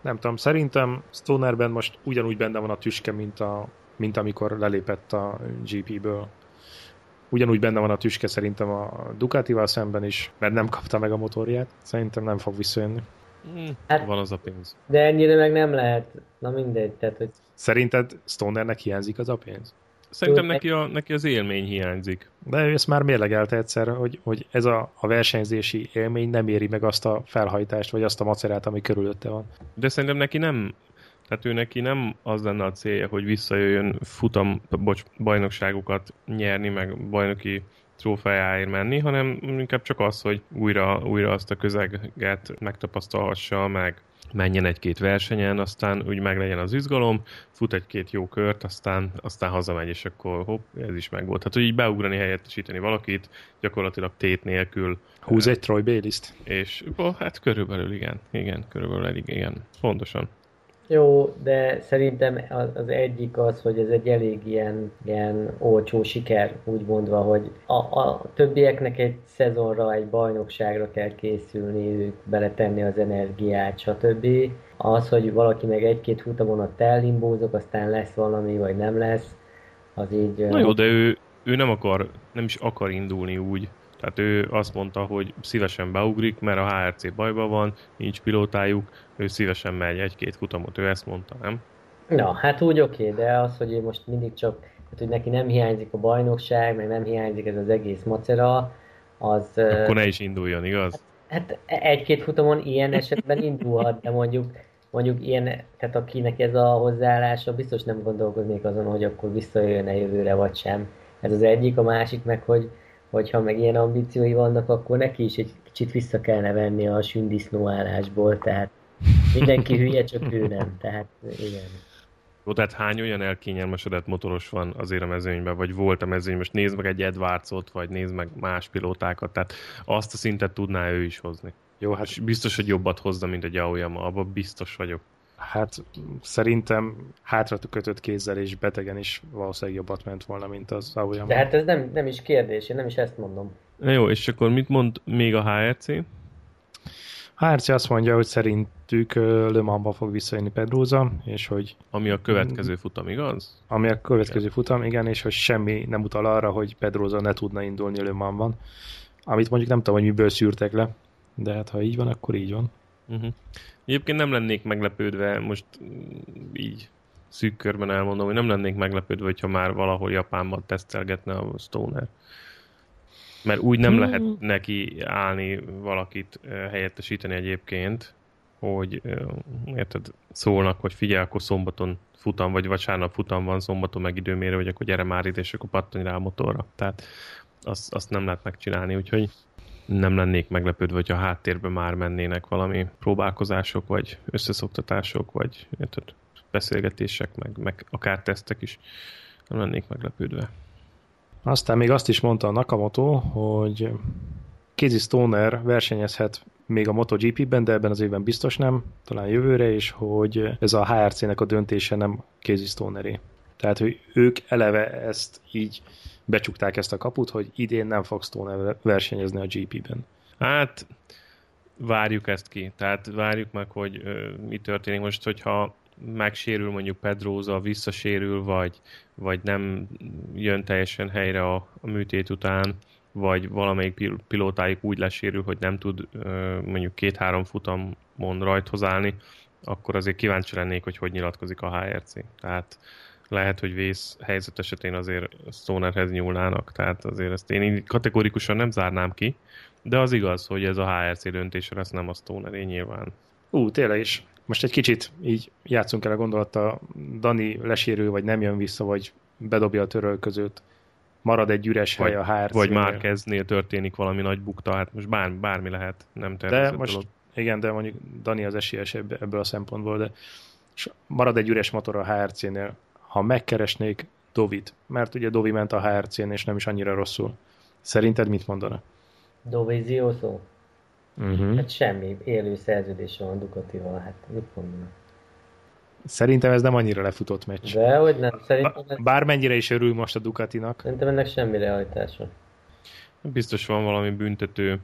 Nem tudom, szerintem Stonerben most ugyanúgy benne van a tüske, mint, a, mint amikor lelépett a GP-ből. Ugyanúgy benne van a tüske szerintem a Ducatival szemben is, mert nem kapta meg a motorját. Szerintem nem fog visszajönni. Hát, van az a pénz. De ennyire meg nem lehet. Na mindegy, tehát hogy... Szerinted Stonernek hiányzik az a pénz? Szerintem neki, a, neki az élmény hiányzik. De ő ezt már mérlegelte egyszer, hogy, hogy ez a, a versenyzési élmény nem éri meg azt a felhajtást, vagy azt a macerát, ami körülötte van. De szerintem neki nem, tehát ő neki nem az lenne a célja, hogy visszajöjjön futam, bocs, bajnokságokat nyerni, meg bajnoki trófeáért menni, hanem inkább csak az, hogy újra, újra azt a közeget megtapasztalhassa, meg menjen egy-két versenyen, aztán úgy meg legyen az izgalom, fut egy-két jó kört, aztán, aztán hazamegy, és akkor hopp, ez is meg volt. Hát, hogy így beugrani, helyettesíteni valakit, gyakorlatilag tét nélkül. Húz egy Troy Bayliss-t. És ó, hát körülbelül igen, igen, körülbelül igen, pontosan. Jó, de szerintem az, egyik az, hogy ez egy elég ilyen, ilyen olcsó siker, úgy mondva, hogy a, a többieknek egy szezonra, egy bajnokságra kell készülni, ők beletenni az energiát, stb. Az, hogy valaki meg egy-két futamon ott ellimbózok, aztán lesz valami, vagy nem lesz, az így... Na jó, de ő, ő nem akar, nem is akar indulni úgy, tehát ő azt mondta, hogy szívesen beugrik, mert a HRC bajban van, nincs pilótájuk, ő szívesen megy egy-két futamot, ő ezt mondta, nem? Na, hát úgy oké, okay, de az, hogy ő most mindig csak, hát, hogy neki nem hiányzik a bajnokság, meg nem hiányzik ez az egész macera, az... Akkor ne is induljon, igaz? Hát, hát egy-két futamon ilyen esetben indulhat, de mondjuk mondjuk ilyen, tehát akinek ez a hozzáállása, biztos nem gondolkoznék azon, hogy akkor visszajöjjön-e jövőre, vagy sem. Ez az egyik, a másik meg, hogy hogyha meg ilyen ambíciói vannak, akkor neki is egy kicsit vissza kellene venni a sündisznó állásból, tehát mindenki *laughs* hülye, csak ő nem, tehát igen. Jó, tehát hány olyan elkényelmesedett motoros van azért a mezőnyben, vagy volt a mezőny, most nézd meg egy Edwardsot, vagy nézd meg más pilótákat, tehát azt a szintet tudná ő is hozni. Jó, hát És biztos, hogy jobbat hozza, mint egy Aoyama, abban biztos vagyok. Hát szerintem hátra kötött kézzel és betegen is valószínűleg jobbat ment volna, mint az Aoyama. De hát ez nem, nem is kérdés, én nem is ezt mondom. Na jó, és akkor mit mond még a HRC? HRC azt mondja, hogy szerintük Le Mansba fog visszajönni Pedroza, és hogy... Ami a következő futam, igaz? Ami a következő igen. futam, igen, és hogy semmi nem utal arra, hogy Pedroza ne tudna indulni Le Mansban. Amit mondjuk nem tudom, hogy miből szűrtek le, de hát ha így van, akkor így van. Uh-huh. Egyébként nem lennék meglepődve, most így szűk körben elmondom, hogy nem lennék meglepődve, hogyha már valahol Japánban tesztelgetne a Stoner. Mert úgy nem lehet neki állni valakit helyettesíteni egyébként, hogy érted, szólnak, hogy figyelj, akkor szombaton futam, vagy vasárnap futam van, szombaton meg időmérő, vagy akkor gyere már ide, és akkor pattanj rá a motorra. Tehát azt, azt nem lehet megcsinálni, úgyhogy nem lennék meglepődve, hogy a háttérben már mennének valami próbálkozások, vagy összeszoktatások, vagy érted, beszélgetések, meg, meg akár tesztek is. Nem lennék meglepődve. Aztán még azt is mondta a Nakamoto, hogy Casey Stoner versenyezhet még a MotoGP-ben, de ebben az évben biztos nem, talán jövőre, és hogy ez a HRC-nek a döntése nem Casey Stoneré. Tehát, hogy ők eleve ezt így becsukták ezt a kaput, hogy idén nem fog Stone versenyezni a GP-ben. Hát várjuk ezt ki, tehát várjuk meg, hogy ö, mi történik most, hogyha megsérül mondjuk Pedroza, visszasérül, vagy, vagy nem jön teljesen helyre a, a műtét után, vagy valamelyik pilótájuk úgy lesérül, hogy nem tud ö, mondjuk két-három futamon rajthoz állni, akkor azért kíváncsi lennék, hogy hogy nyilatkozik a HRC. Tehát lehet, hogy vész helyzet esetén azért Stonerhez nyúlnának, tehát azért ezt én így kategorikusan nem zárnám ki, de az igaz, hogy ez a HRC döntésre lesz nem a Stoneré nyilván. Ú, tényleg is. Most egy kicsit így játszunk el a gondolata, Dani lesérül, vagy nem jön vissza, vagy bedobja a törölközőt, marad egy üres vagy, hely a HRC. Vagy már kezdnél történik valami nagy bukta, hát most bár, bármi lehet, nem természetesen. De most, dolog. igen, de mondjuk Dani az esélyes ebből a szempontból, de és marad egy üres motor a HRC-nél, ha megkeresnék Dovit, mert ugye Dovi ment a HRC-n, és nem is annyira rosszul. Szerinted mit mondana? Dovizioso? Uh-huh. Hát semmi, élő szerződés van a Ducatival, hát mit mondanak? Szerintem ez nem annyira lefutott meccs. De hogy nem, szerintem, Bármennyire is örül most a Ducatinak. szerintem ennek semmi realitása. Biztos van valami büntető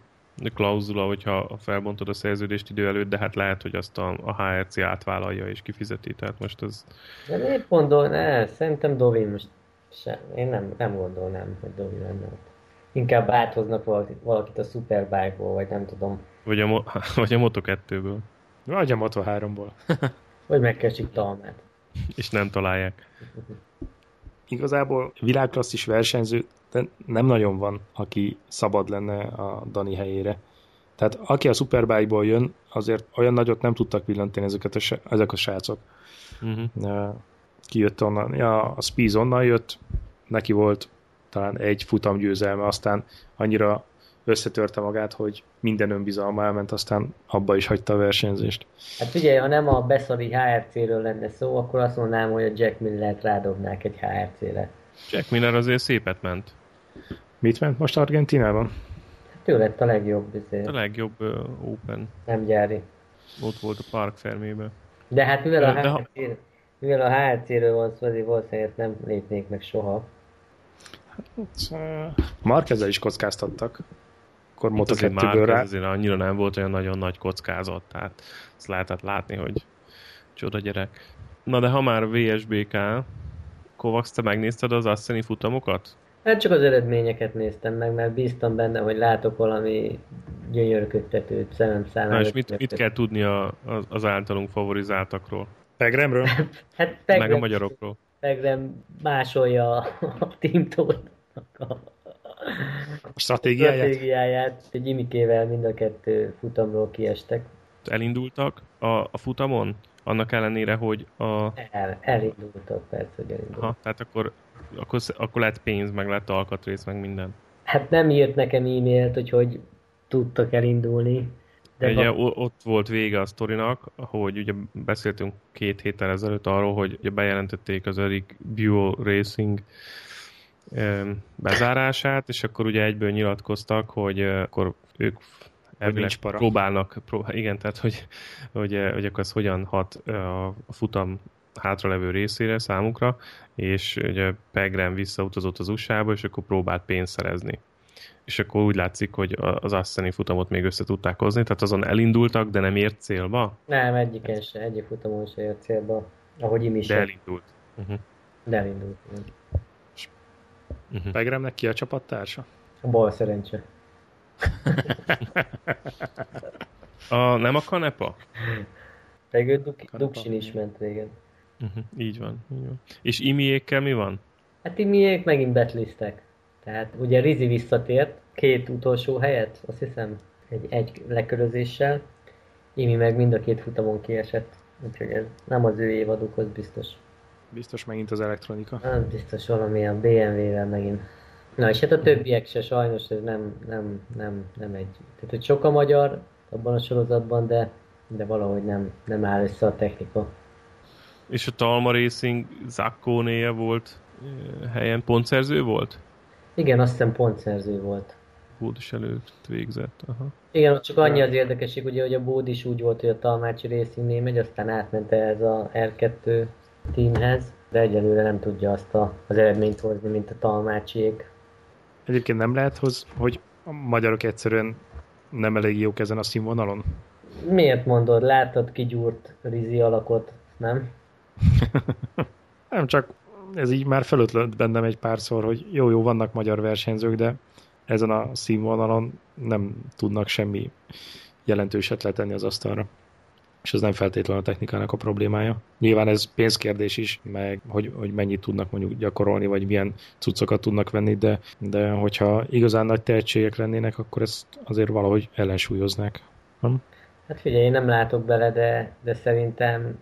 klauzula, hogyha felbontod a szerződést idő előtt, de hát lehet, hogy azt a, a HRC átvállalja és kifizeti. Tehát most ez De miért gondol, ne, szerintem Dovin most sem, én nem, nem gondolnám, hogy Dovin lenne ott. Inkább áthoznak valakit, valakit a Superbike-ból, vagy nem tudom, vagy a, mo- vagy a Moto2-ből, Vagy a Moto 3-ból. hogy *laughs* megkeresik Talmát. és nem találják. Igazából világklasszis versenyző de nem nagyon van, aki szabad lenne a Dani helyére. Tehát aki a Superbike-ból jön, azért olyan nagyot nem tudtak villantani ezeket a, ezek a srácok. Uh-huh. Ki jött onnan? Ja, a Spies onnan jött, neki volt talán egy futam győzelme, aztán annyira összetörte magát, hogy minden önbizalma elment, aztán abba is hagyta a versenyzést. Hát figyelj, ha nem a Beszari HRC-ről lenne szó, akkor azt mondanám, hogy a Jack Miller-t rádobnák egy HRC-re. Jack Miller azért szépet ment. Mit ment most Argentinában? Hát ő lett a legjobb, izé, A legjobb uh, Open. nem gyári. Ott volt a Park Fermébe. De hát mivel a, De ha- HRC, mivel a HRC-ről van szó, azért valószínűleg nem lépnék meg soha. Markezzel is kockáztattak. Akkor Moto azért 2-ből Márquez rá. azért annyira nem volt olyan nagyon nagy kockázat, tehát ezt lehetett látni, hogy csoda gyerek. Na de ha már VSBK, Kovacs, te megnézted az Asseni futamokat? Hát csak az eredményeket néztem meg, mert bíztam benne, hogy látok valami gyönyörködtetőt szemem számára. Na és mit, mit kell tudni a, az, az általunk favorizáltakról? Pegremről? *laughs* Hát Meg a Pegrem, magyarokról? Pegrem másolja a Team Toll-nak a A stratégiáját? stratégiáját. Egy Imikével mind a kettő futamról kiestek. Elindultak a, a futamon? Annak ellenére, hogy a... El, elindultak, persze, hogy elindultak. Ha, tehát akkor, akkor, akkor lett pénz, meg lett alkatrész, meg minden. Hát nem írt nekem e-mailt, hogy hogy tudtak elindulni. De ugye ha, ott volt vége a sztorinak, hogy ugye beszéltünk két héttel ezelőtt arról, hogy ugye bejelentették az Eric Buell Racing bezárását, és akkor ugye egyből nyilatkoztak, hogy eh, akkor ők elvileg próbálnak, pró- igen, tehát hogy, hogy, eh, hogy akkor ez hogyan hat eh, a futam hátralevő részére számukra, és ugye Pegrem visszautazott az USA-ba, és akkor próbált pénzt szerezni és akkor úgy látszik, hogy az Asseni futamot még össze tudták hozni, tehát azon elindultak, de nem ért célba, nem, egyiken se, egyik futamon se ért célba. Ahogy Imi de elindult. Uh-huh. De elindult. Uh-huh. Pegremnek ki a csapattársa? A bal szerencse. *laughs* A, nem a kanepa? Pedig ő Duk- Duksin is ment régen. Uh-huh. Így van, így van. És Imiékkel mi van? Hát Imiék megint betliztek. Tehát ugye Rizi visszatért, két utolsó helyet, azt hiszem, egy, egy lekörözéssel. Imi meg mind a két futamon kiesett. Úgyhogy ez nem az ő évadukhoz biztos. Biztos megint az elektronika. Nem biztos valamilyen BMW-vel megint. Na és hát a többiek se sajnos ez nem, nem, nem, nem egy. Tehát hogy sok a magyar abban a sorozatban, de, de valahogy nem, nem áll össze a technika. És a Talma Racing Zakkónéje volt helyen pontszerző volt? Igen, azt hiszem pontszerző volt. Bódis előtt végzett. Aha. Igen, csak annyi az érdekesség, ugye, hogy a Bód is úgy volt, hogy a Talmácsi Racingnél megy, aztán átment ez a R2 teamhez, de egyelőre nem tudja azt a, az eredményt hozni, mint a Talmácsiék. Egyébként nem lehet, hoz, hogy a magyarok egyszerűen nem elég jók ezen a színvonalon? Miért mondod? Láttad kigyúrt Rizi alakot, nem? *laughs* Nem csak ez így már felötlött bennem egy párszor, hogy jó-jó, vannak magyar versenyzők, de ezen a színvonalon nem tudnak semmi jelentőset letenni az asztalra. És ez nem feltétlenül a technikának a problémája. Nyilván ez pénzkérdés is, meg hogy, hogy mennyit tudnak mondjuk gyakorolni, vagy milyen cuccokat tudnak venni, de, de hogyha igazán nagy tehetségek lennének, akkor ezt azért valahogy ellensúlyoznák. Nem? Hát figyelj, én nem látok bele, de, de szerintem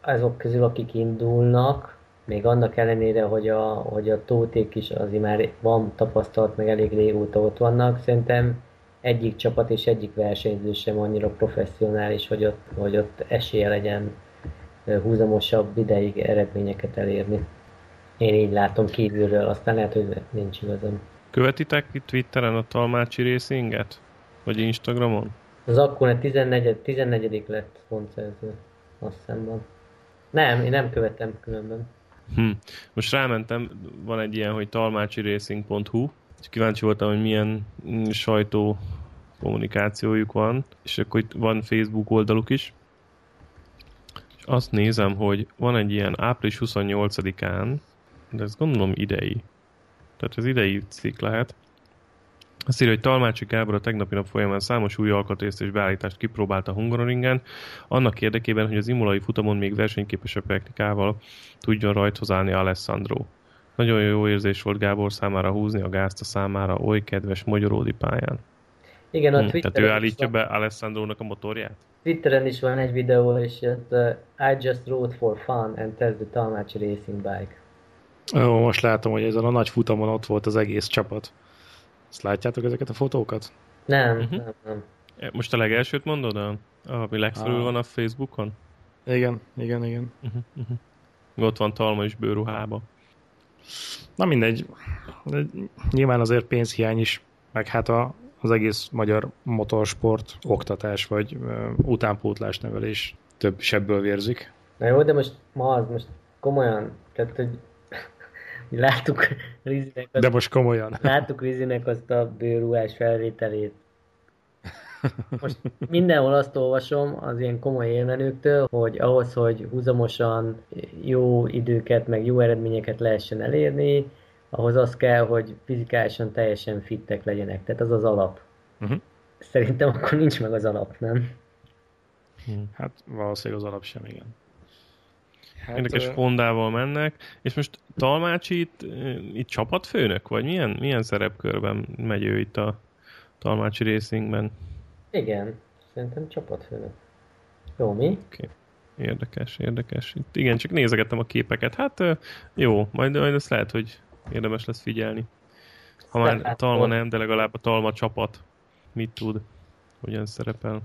azok közül, akik indulnak, még annak ellenére, hogy a, hogy a tóték is azért már van tapasztalat, meg elég régóta ott vannak, szerintem egyik csapat és egyik versenyző sem annyira professzionális, hogy ott, hogy ott esélye legyen húzamosabb ideig eredményeket elérni. Én így látom kívülről, aztán lehet, hogy nincs igazam. Követitek itt Twitteren a Talmácsi Racinget? Vagy Instagramon? Az akkor 14, 14 lett pontszerző, azt hiszem van. Nem, én nem követem különben. Hm. Most rámentem, van egy ilyen, hogy talmácsiracing.hu, és kíváncsi voltam, hogy milyen mm, sajtó kommunikációjuk van, és akkor itt van Facebook oldaluk is, és azt nézem, hogy van egy ilyen április 28-án, de ezt gondolom idei, tehát ez idei cikk lehet, azt írja, hogy Talmácsi Gábor a tegnapi nap folyamán számos új alkatrészt és beállítást kipróbált a Hungaroringen, annak érdekében, hogy az imolai futamon még versenyképesebb technikával tudjon rajthoz állni Alessandro. Nagyon jó érzés volt Gábor számára húzni a gázt a számára oly kedves magyaródi pályán. Igen, a Hm, Twitteren tehát ő is állítja van- be Alessandrónak a motorját? Twitteren is van egy videó, és ott, uh, I just rode for fun and test the Talmácsi Racing Bike. Ó, most látom, hogy ezen a nagy futamon ott volt az egész csapat. Ezt látjátok ezeket a fotókat? Nem, Mhm. nem, nem. E, Most a legelsőt mondod, a, ami legfelül Ah. van a Facebookon? Igen, igen, igen. Uh-huh, uh-huh. Ott van Talma is bőruhába. Na mindegy. De nyilván azért pénzhiány is, meg hát a, az egész magyar motorsport, oktatás vagy ö, utánpótlás nevelés több sebből vérzik. Na jó, de most ma az, most komolyan, tehát hogy láttuk Rizinek azt, De most komolyan. láttuk Rizinek azt a bőrúás felvételét. Most mindenhol azt olvasom az ilyen komoly élmenőktől, hogy ahhoz, hogy húzamosan jó időket, meg jó eredményeket lehessen elérni, ahhoz az kell, hogy fizikálisan teljesen fittek legyenek. Tehát az az alap. Uh-huh. Szerintem akkor nincs meg az alap, nem? Hát valószínűleg az alap sem, igen. Hát, Érdekes ö, Hondával mennek, és most Talmácsi itt, itt csapatfőnök, vagy milyen, milyen szerepkörben megy ő itt a Talmácsi Racingben? Igen, szerintem csapatfőnök. Jó, mi? Érdekes, érdekes. Itt, igen, csak nézegettem a képeket. Hát jó, majd, majd ezt lehet, hogy érdemes lesz figyelni. Ha már Tehát Talma ott- nem, de legalább a Talma csapat mit tud, hogyan szerepel.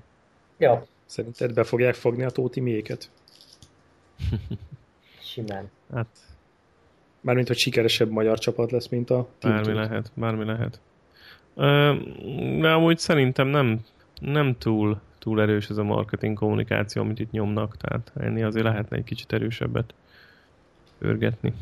Ja, Szerinted be fogják fogni a Tóti mélyeket? *laughs* simán. Hát Mármint, hogy sikeresebb magyar csapat lesz, mint a Team Bármi Tóth. lehet, bármi lehet. De amúgy szerintem nem, nem túl, túl erős ez a marketing kommunikáció, amit itt nyomnak, tehát ennél azért lehetne egy kicsit erősebbet örgetni.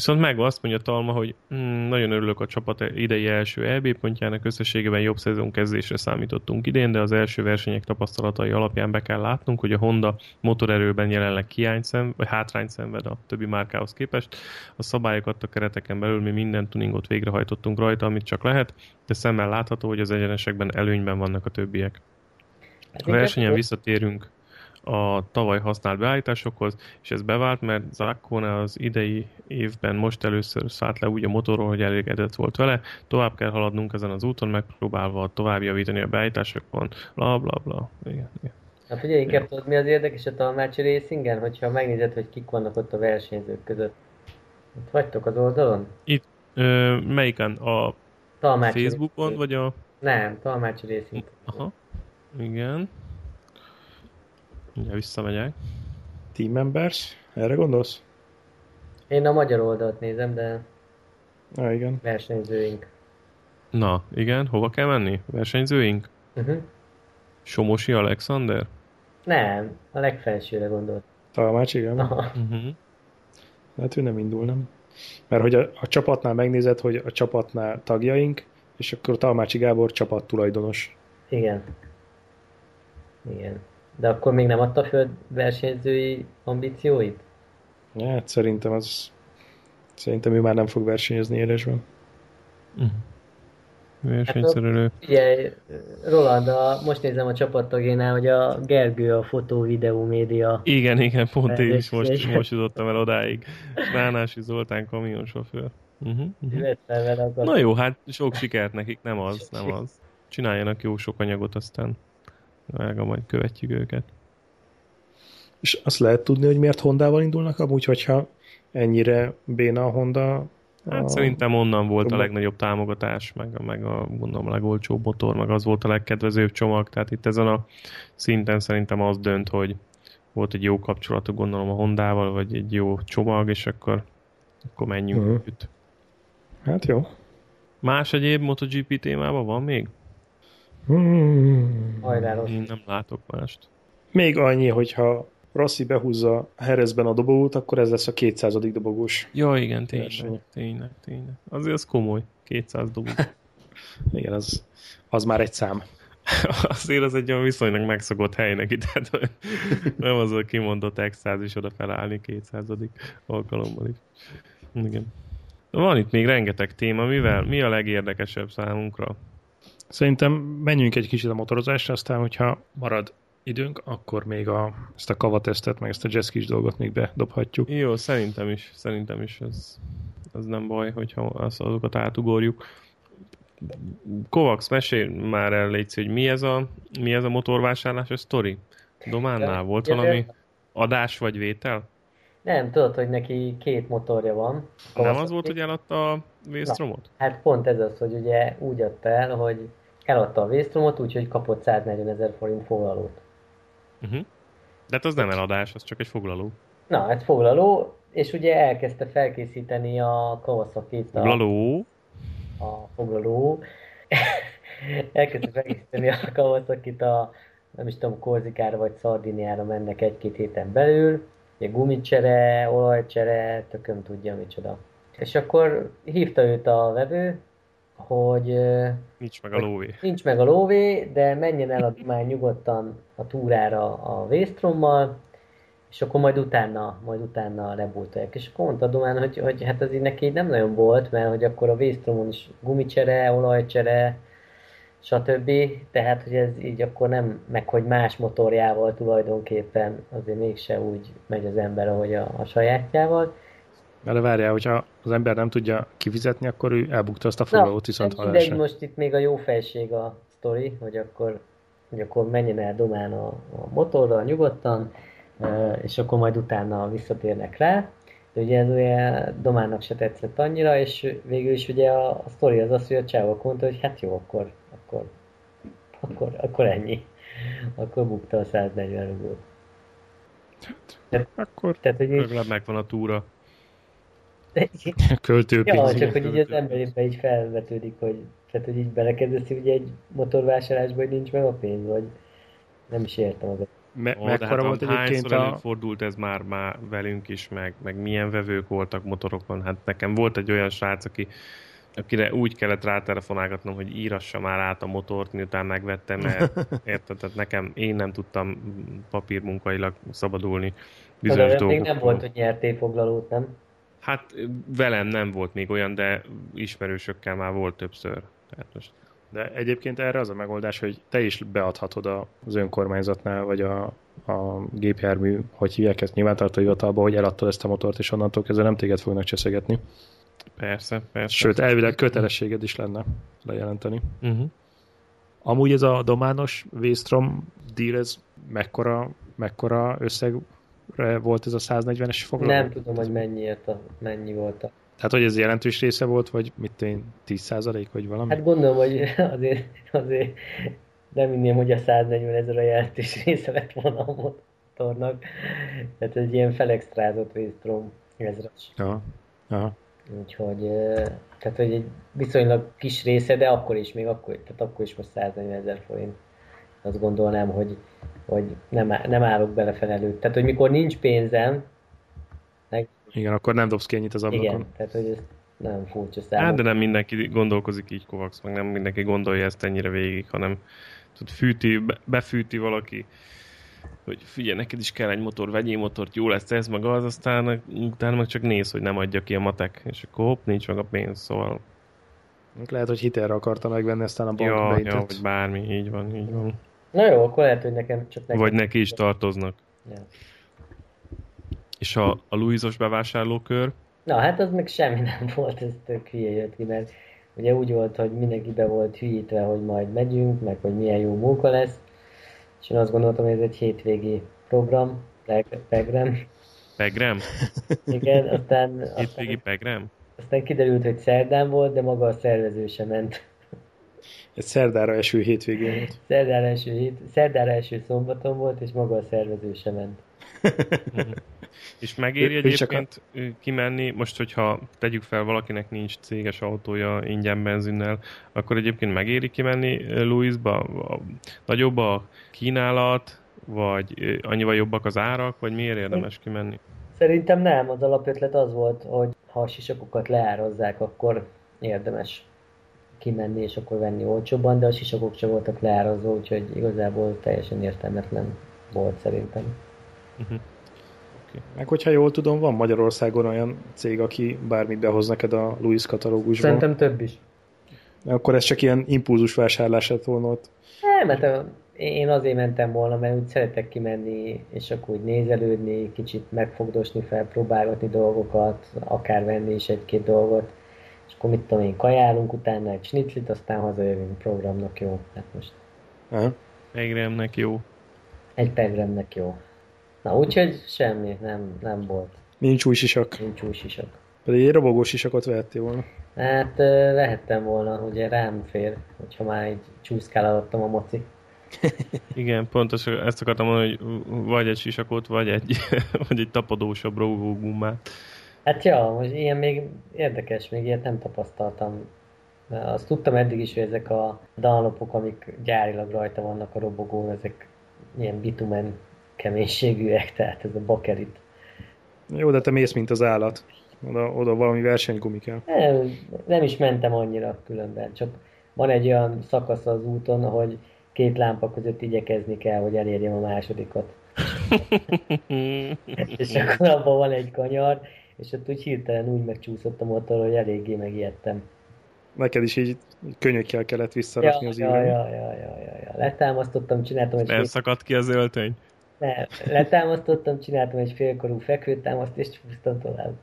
Viszont meg azt mondja Talma, hogy mm, nagyon örülök a csapat idei első EB pontjának, összességében jobb szezon kezdésre számítottunk idén, de az első versenyek tapasztalatai alapján be kell látnunk, hogy a Honda motorerőben jelenleg hiány szem, vagy hátrány szenved a többi márkához képest. A szabályokat a kereteken belül mi minden tuningot végrehajtottunk rajta, amit csak lehet, de szemmel látható, hogy az egyenesekben előnyben vannak a többiek. A versenyen visszatérünk a tavaly használt beállításokhoz, és ez bevált, mert Zakkone az idei évben most először szállt le úgy a motorról, hogy elégedett volt vele. Tovább kell haladnunk ezen az úton, megpróbálva tovább javítani a beállításokon, bla bla bla. Igen, igen. Hát ugye inkább tudod mi az érdekes a Talmácsi Racingen, hogyha megnézed, hogy kik vannak ott a versenyzők között. Ott vagytok az oldalon? Ö, melyiken? A Talmácsi Facebookon, vagy a... Nem, Talmácsi Racing. Aha. Igen. Ugye visszamegyek. Team members? Erre gondolsz? Én a magyar oldalt nézem, de Ah, igen. versenyzőink. Na, igen, hova kell menni? Versenyzőink? Uh-huh. Somosi Alexander? Nem, a legfelsőre gondolt. Talmács, igen. Uh-huh. Hát ő nem indul, nem? Mert hogy a, a csapatnál megnézed, hogy a csapatnál tagjaink, és akkor Talmácsi Gábor csapat tulajdonos. Igen. Igen. De akkor még nem adta föl versenyzői ambícióit? Hát szerintem az... Szerintem ő már nem fog versenyezni élesben. Uh-huh. Versenyszerelő. Ugye, Roland, a, most nézem a csapattagénál, hogy a Gergő a fotó, videó, média. Igen, igen, pont én is most, most jutottam el odáig. Ránási Zoltán kamionsofőr. Uh-huh, uh-huh. Fel vele a Na jó, hát sok sikert nekik, nem az, nem az. Csináljanak jó sok anyagot, aztán vága majd követjük őket. És azt lehet tudni, hogy miért Hondával indulnak amúgy, hogyha ennyire béna a Honda. Hát a... szerintem onnan volt a legnagyobb támogatás, meg, a- meg a, gondolom, a legolcsóbb motor, meg az volt a legkedvezőbb csomag, tehát itt ezen a szinten szerintem az dönt, hogy, volt egy jó kapcsolatuk gondolom a Hondával, vagy egy jó csomag, és akkor, akkor menjünk uh-huh. Hát jó. Más egyéb MotoGP témában van még? Hmm. Nem látok mást. Még annyi, hogyha Rossi behúzza Herezben a dobogót, akkor ez lesz a 200. dobogós. Ja, igen, tényleg, Verseny. tényleg, tényleg. Azért az komoly. 200 dobó. *laughs* Igen, az, az már egy szám. *laughs* Azért az egy olyan viszonylag megszokott hely neki, *laughs* tehát hogy nem az a kimondott extázis oda felállni 200. alkalommal is. Igen. Van itt még rengeteg téma, mivel mi a legérdekesebb számunkra? Szerintem menjünk egy kicsit a motorozásra, aztán hogyha marad időnk, akkor még a, ezt a kavatesztet, meg ezt a jazzkis dolgot még bedobhatjuk. Jó, szerintem is, szerintem is ez, ez nem baj, hogyha az, azokat átugorjuk. Kovacs, mesélj már el, légy, hogy mi ez a, mi ez a motorvásárlásos sztori? Dománnál volt Ja, valami adás vagy vétel? Nem, tudod, hogy neki két motorja van. Nem Kawasaki. az volt, hogy eladta a Vésztromot? Hát pont ez az, hogy ugye úgy adta el, hogy eladta a Vésztromot, úgyhogy kapott 140 ezer forint foglalót. Uh-huh. De hát az nem eladás, az csak egy foglaló. Na, ez foglaló, és ugye elkezdte felkészíteni a Kawasaki-t a, Foglaló? a foglaló. *laughs* elkezdte felkészíteni a Kawasaki-t a nem is tudom, Korzikára vagy Szardiniára mennek egy-két héten belül. Ugye gumicsere, olajcsere, tököm tudja micsoda. És akkor hívta őt a vevő, hogy Nincs meg a lóvé. nincs meg a lóvé, de menjen el a Dumán nyugodtan a túrára a Vésztrommal, és akkor majd utána, majd utána lebújtolják. És akkor mondta Dumán, hogy, hogy hát ez így neki így nem nagyon volt, mert hogy akkor a Vésztromon is gumicsere, olajcsere, stb. Tehát, hogy ez így akkor nem, meg hogy más motorjával tulajdonképpen azért mégse úgy megy az ember, ahogy a, a sajátjával. Mert várjál, hogyha az ember nem tudja kifizetni, akkor ő elbukta azt a foglalót viszont nem mindegy, hallásra. most itt még a jó fejség a sztori, hogy akkor, hogy akkor menjen el Domán a, a motorral nyugodtan, és akkor majd utána visszatérnek rá. De ugye ez ugye Domának se tetszett annyira, és végül is ugye a, a sztori az az, hogy a csávok mondta, hogy hát jó, akkor, akkor, akkor, akkor ennyi. Akkor bukta a 140 rugót. Akkor Tehát, hogy Legalább megvan a túra. *laughs* költő Ja, csak hogy így az emberében így felvetődik, hogy, tehát, hogy így belekezdesz ugye egy motorvásárlásba, hogy nincs meg a pénz, vagy nem is értem az. Me- Ó, de hát mekkora volt egyébként a... előfordult ez már, már velünk is, meg, meg milyen vevők voltak motorokon. Hát nekem volt egy olyan srác, aki akire úgy kellett rátelefonálgatnom, hogy írassa már át a motort, miután megvettem, mert *laughs* érted, tehát nekem, én nem tudtam papírmunkailag szabadulni bizonyos De még dolgokról. nem volt, hogy nyertél foglalót, nem? Hát velem nem volt még olyan, de ismerősökkel már volt többször. Tehát most De egyébként erre az a megoldás, hogy te is beadhatod az önkormányzatnál, vagy a, a gépjármű, hogy hívják ezt nyilvántartó hivatalba, hogy eladtad ezt a motort, és onnantól kezdve nem téged fognak cseszegetni. persze, persze. Sőt, elvileg kötelességed is lenne lejelenteni. Uh-huh. Amúgy ez a domános Véstrom deal, ez mekkora, mekkora összegre volt ez a 140-es foglaló? Nem tudom, hogy mennyiért a, mennyi volt a... Tehát, hogy ez jelentős része volt, vagy mit én, 10% vagy valami? Hát gondolom, hogy *laughs* azért, azért nem inném, hogy a 140 ezer a jelentős része lett volna a motornak. Tehát egy ilyen felextrázott Véstrom ezres. Aha. Aha. Úgyhogy, tehát, hogy egy viszonylag kis része, de akkor is, még akkor, tehát akkor is most 140 ezer forint. Azt gondolnám, hogy, hogy nem, nem állok bele felelőtt. Tehát, hogy mikor nincs pénzem, meg Igen, akkor nem dobsz ki ennyit az ablakon. igen, tehát, hogy ez nagyon furcsa számomra. Hát, de nem mindenki gondolkozik így Kovacs, meg nem mindenki gondolja ezt ennyire végig, hanem tud, fűti, be- befűti valaki, hogy figyelj, neked is kell egy motor, vegyél motort, jó lesz ez, meg az, aztán utána meg csak néz, hogy nem adja ki a matek, és akkor hopp, nincs meg a pénz, szóval Lehet, hogy hitelre akarta megvenni, aztán a bank ja, ja, vagy bármi, így van, így van. Na jó, akkor lehet, hogy nekem csak nekem... Vagy neki is tartoznak. Ja. És a, a Louisos bevásárlókör, Na, hát az meg semmi nem volt, ez tök hülye jött ki, mert ugye úgy volt, hogy mindenki be volt hülyítve, hogy majd megyünk, meg hogy milyen jó munka lesz, és én azt gondoltam, hogy ez egy hétvégi program, peg- program, Pegrem? igen, aztán, Hétvégi aztán, Pegrem? aztán kiderült, hogy szerdán volt, de maga a szervező sem ment. Egy szerdára eső hétvégén volt. Szerdára első, hét, szerdára első szombaton volt, és maga a szervező sem ment. *laughs* És megéri Ő- ő csak egyébként kimenni, most hogyha tegyük fel valakinek nincs céges autója ingyen benzinnel, akkor egyébként megéri kimenni Louisba? A- Nagyobb a kínálat, vagy annyival jobbak az árak, vagy miért érdemes kimenni? Szerintem nem, az alapötlet az volt, hogy ha a sisakokat leárazzák, akkor érdemes kimenni és akkor venni olcsóbban, de a sisakok sem voltak leárazva, úgyhogy igazából teljesen értelmetlen volt szerintem. Meg hogyha jól tudom, van Magyarországon olyan cég, aki bármit behoz neked a Louis katalógusból. Szerintem több is. Akkor ez csak ilyen impulzus vásárlás lett volna ott. Nem, mert ö, én azért mentem volna, mert úgy szeretek kimenni, és akkor úgy nézelődni, kicsit megfogdosni fel, próbálgatni dolgokat, akár venni is egy-két dolgot, akkor mit tudom én, kajálunk utána egy snitlit, aztán hazajövünk programnak jó. Hát most Aha. Egremnek jó. egy pegremnek jó. Na úgyhogy semmi, nem, nem volt. Nincs új sisak. Nincs új sisak. Pedig egy robogós sisakot vehettél volna. Hát vehettem volna, ugye rám fér, hogyha már így csúszkálhattam a moci. *laughs* Igen, pontosan ezt akartam mondani, hogy vagy egy sisakot, vagy egy, *laughs* vagy egy tapadósabb rógógummát. Hát ja, most ilyen még érdekes, még ilyet nem tapasztaltam. Azt tudtam eddig is, hogy ezek a danlopok, amik gyárilag rajta vannak a robogón, ezek ilyen bitumen keménységűek, *laughs* tehát ez a bakerit. Jó, de te mész, mint az állat. Oda, oda valami versenygumi kell. Nem, nem is mentem annyira különben, csak van egy olyan szakasz az úton, hogy két lámpa között igyekezni kell, hogy elérjem a másodikat. *laughs* és akkor abban van egy kanyar, és ott úgy hirtelen úgy megcsúszott a motor, hogy eléggé megijedtem. Neked is így könyökkel kellett Ja, visszarakni az ja, írányt. ja, ja, ja, ja, ja. Letámasztottam, csináltam egy Nem szakadt ki az öltöny? Nem, letámasztottam, csináltam egy félkorú fekvőtámaszt, és csúsztam tovább.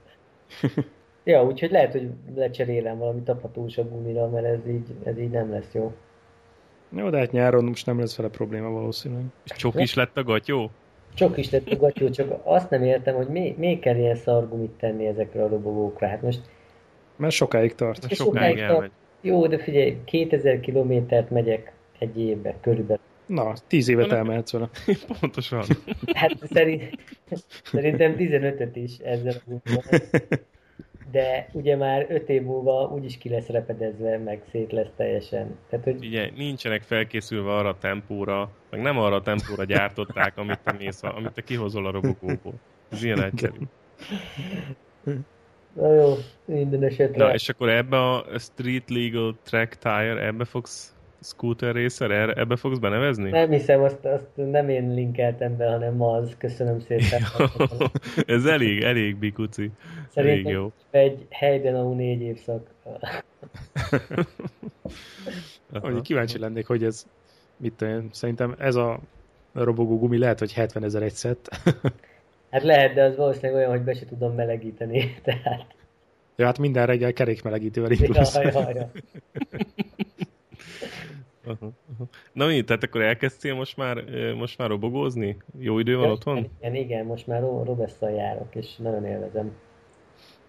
*laughs* Ja, úgyhogy lehet, hogy lecserélem valami tapatósabb gumira, mert ez így, ez így nem lesz jó. Jó, de hát nyáron most nem lesz vele probléma valószínűleg. És csok is lett a gatyó? Csak is lett a gatyó, csak azt nem értem, hogy mi, miért kell ilyen szargumit tenni ezekre a robogókra. Hát most Mert sokáig tart. És Sokáig sokáig tart. elmegy. jó, de figyelj, 2000 kilométert megyek egy évbe körülbelül. Na, tíz évet elmehetsz vele. *laughs* Pontosan. Hát szerint, szerintem 15-öt is ezzel. *laughs* De ugye már 5 év múlva úgyis ki lesz repedezve, meg szét lesz teljesen. Tehát, hogy Ugye nincsenek felkészülve arra a tempóra, meg nem arra a tempóra gyártották, amit te, mész, amit te kihozol a robogóból. Ez ilyen egyszerű. na jó, minden esetre. Na, és akkor ebbe a Street Legal Track Tire, ebbe fogsz scooter racer, erre- ebbe fogsz benevezni? Nem hiszem, azt, azt nem én linkeltem be, hanem az. Köszönöm szépen. *laughs* Ez elég, elég bikuci. Elég Szerintem jó. egy helyden a négy évszak. *laughs* Hogy kíváncsi lennék, hogy ez mit szerintem ez a robogó gumi lehet, hogy 70 ezer egy szett. *laughs* Hát lehet, de az valószínűleg olyan, hogy be se tudom melegíteni. Tehát, ja, hát minden reggel kerékmelegítővel ja, indulsz. ja, ja. Aha, aha. Na mi, tehát akkor elkezdtél most már, most már robogózni? Jó idő van otthon? Igen, igen, most már ro- Robesszal járok, és nagyon élvezem.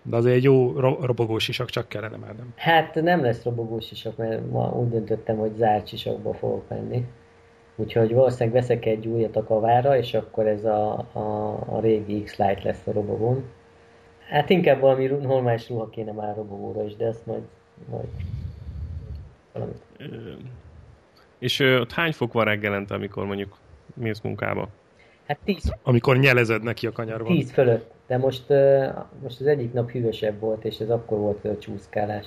De azért egy jó ro- robogós sisak csak kellene már nem. Hát nem lesz robogós sisak, mert ma úgy döntöttem, hogy zárt sisakba fogok menni. Úgyhogy valószínűleg veszek egy újat a kavára, és akkor ez a, a, a régi X-Lite lesz a robogón. Hát inkább valami normális ruha kéne már robogóra is, de ezt majd, majd valamit. És ö, ott hány fok van reggelente, amikor mondjuk mész munkába? Hát 10, Amikor nyelezed neki a kanyarban. 10 fölött, de most, ö, most az egyik nap hűvösebb volt, és ez akkor volt a csúszkálás.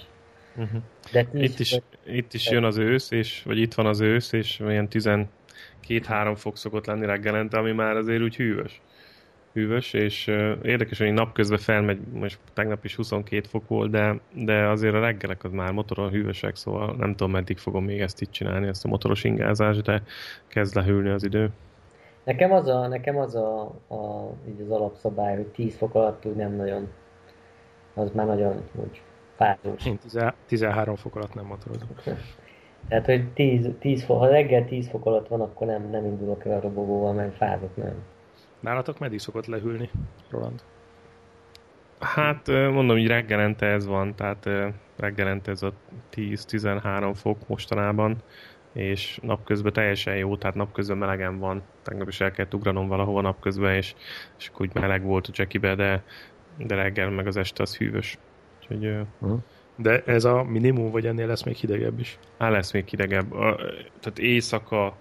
Uh-huh. De 10 Itt, is, fölött, itt is jön az ősz, és, vagy itt van az ősz, és ilyen 12-3 fok szokott lenni reggelente, ami már azért úgy hűvös. Hűvös, és érdekes, hogy napközben felmegy, most tegnap is 22 fok volt, de, de azért a reggelek az már motoron hűvösek, szóval nem tudom, meddig fogom még ezt itt csinálni, ezt a motoros ingázást, de kezd lehűlni az idő. Nekem az, a, nekem az a, a, így az alapszabály, hogy 10 fok alatt úgy nem nagyon, az már nagyon úgy fázós. Én 10 13 fok alatt nem motorozom. Tehát, hogy 10, 10 fok, ha reggel 10 fok alatt van, akkor nem, nem indulok el a robogóval, mert fázok, nem. Nálatok meddig szokott lehűlni, Roland? Hát mondom, hogy reggelente ez van, tehát reggelente ez a 10-13 fok mostanában. és napközben teljesen jó, tehát napközben melegen van. Tegnap is el kellett ugranom valahova napközben, és, és akkor úgy meleg volt a jackibe, de, de reggel meg az este az hűvös. Úgyhogy, uh-huh. De ez a minimum, vagy ennél lesz még hidegebb is? Á, lesz még hidegebb. A, tehát éjszaka,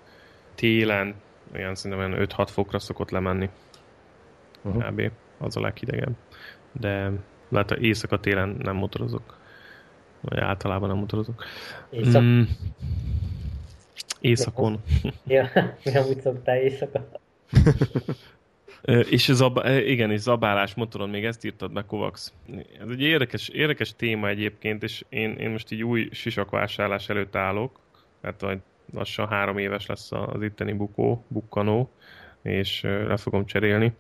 télen, olyan szerintem 5-6 fokra szokott lemenni. Uh-huh. Kb. Az a leghidegebb. De lehet, éjszaka télen nem motorozok. Vagy általában nem motorozok. Éjszak... Mm, éjszakon. *laughs* ja, mi úgy szoktál éjszaka. *laughs* és zab, igen, és zabálás motoron, még ezt írtad be, Kovacs. Ez egy érdekes, érdekes téma egyébként, és én, én most így új sisakvásárlás előtt állok, tehát majd lassan három éves lesz az itteni bukó, bukkanó, és le fogom cserélni.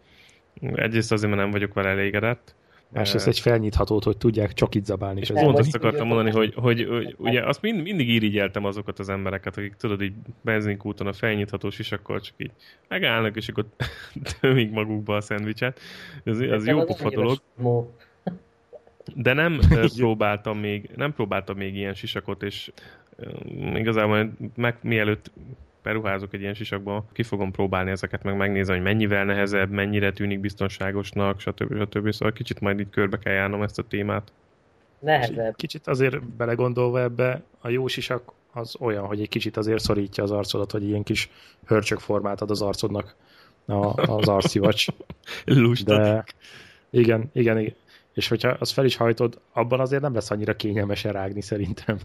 Egyrészt azért, mert nem vagyok vele elégedett, Másrészt egy felnyithatót, hogy tudják csak itt zabálni. És pont azt akartam mondani, hogy, hogy, hogy ugye azt mind, mindig irigyeltem azokat az embereket, akik tudod, így benzinkúton a felnyitható sisakkal csak így megállnak, és akkor *laughs* tömik magukba a szendvicset. Ez, az jó pofa dolog. De nem *laughs* próbáltam még, nem próbáltam még ilyen sisakot, és igazából meg, mielőtt beruházok egy ilyen sisakba, ki fogom próbálni ezeket, meg megnézni, hogy mennyivel nehezebb, mennyire tűnik biztonságosnak, stb. stb. Szóval kicsit majd itt körbe kell járnom ezt a témát. Nehezebb. Kicsit azért belegondolva ebbe, a jó sisak az olyan, hogy egy kicsit azért szorítja az arcodat, hogy ilyen kis hörcsök formát ad az arcodnak a, az arcivacs. *laughs* De igen, igen, igen. És hogyha azt fel is hajtod, abban azért nem lesz annyira kényelmesen rágni szerintem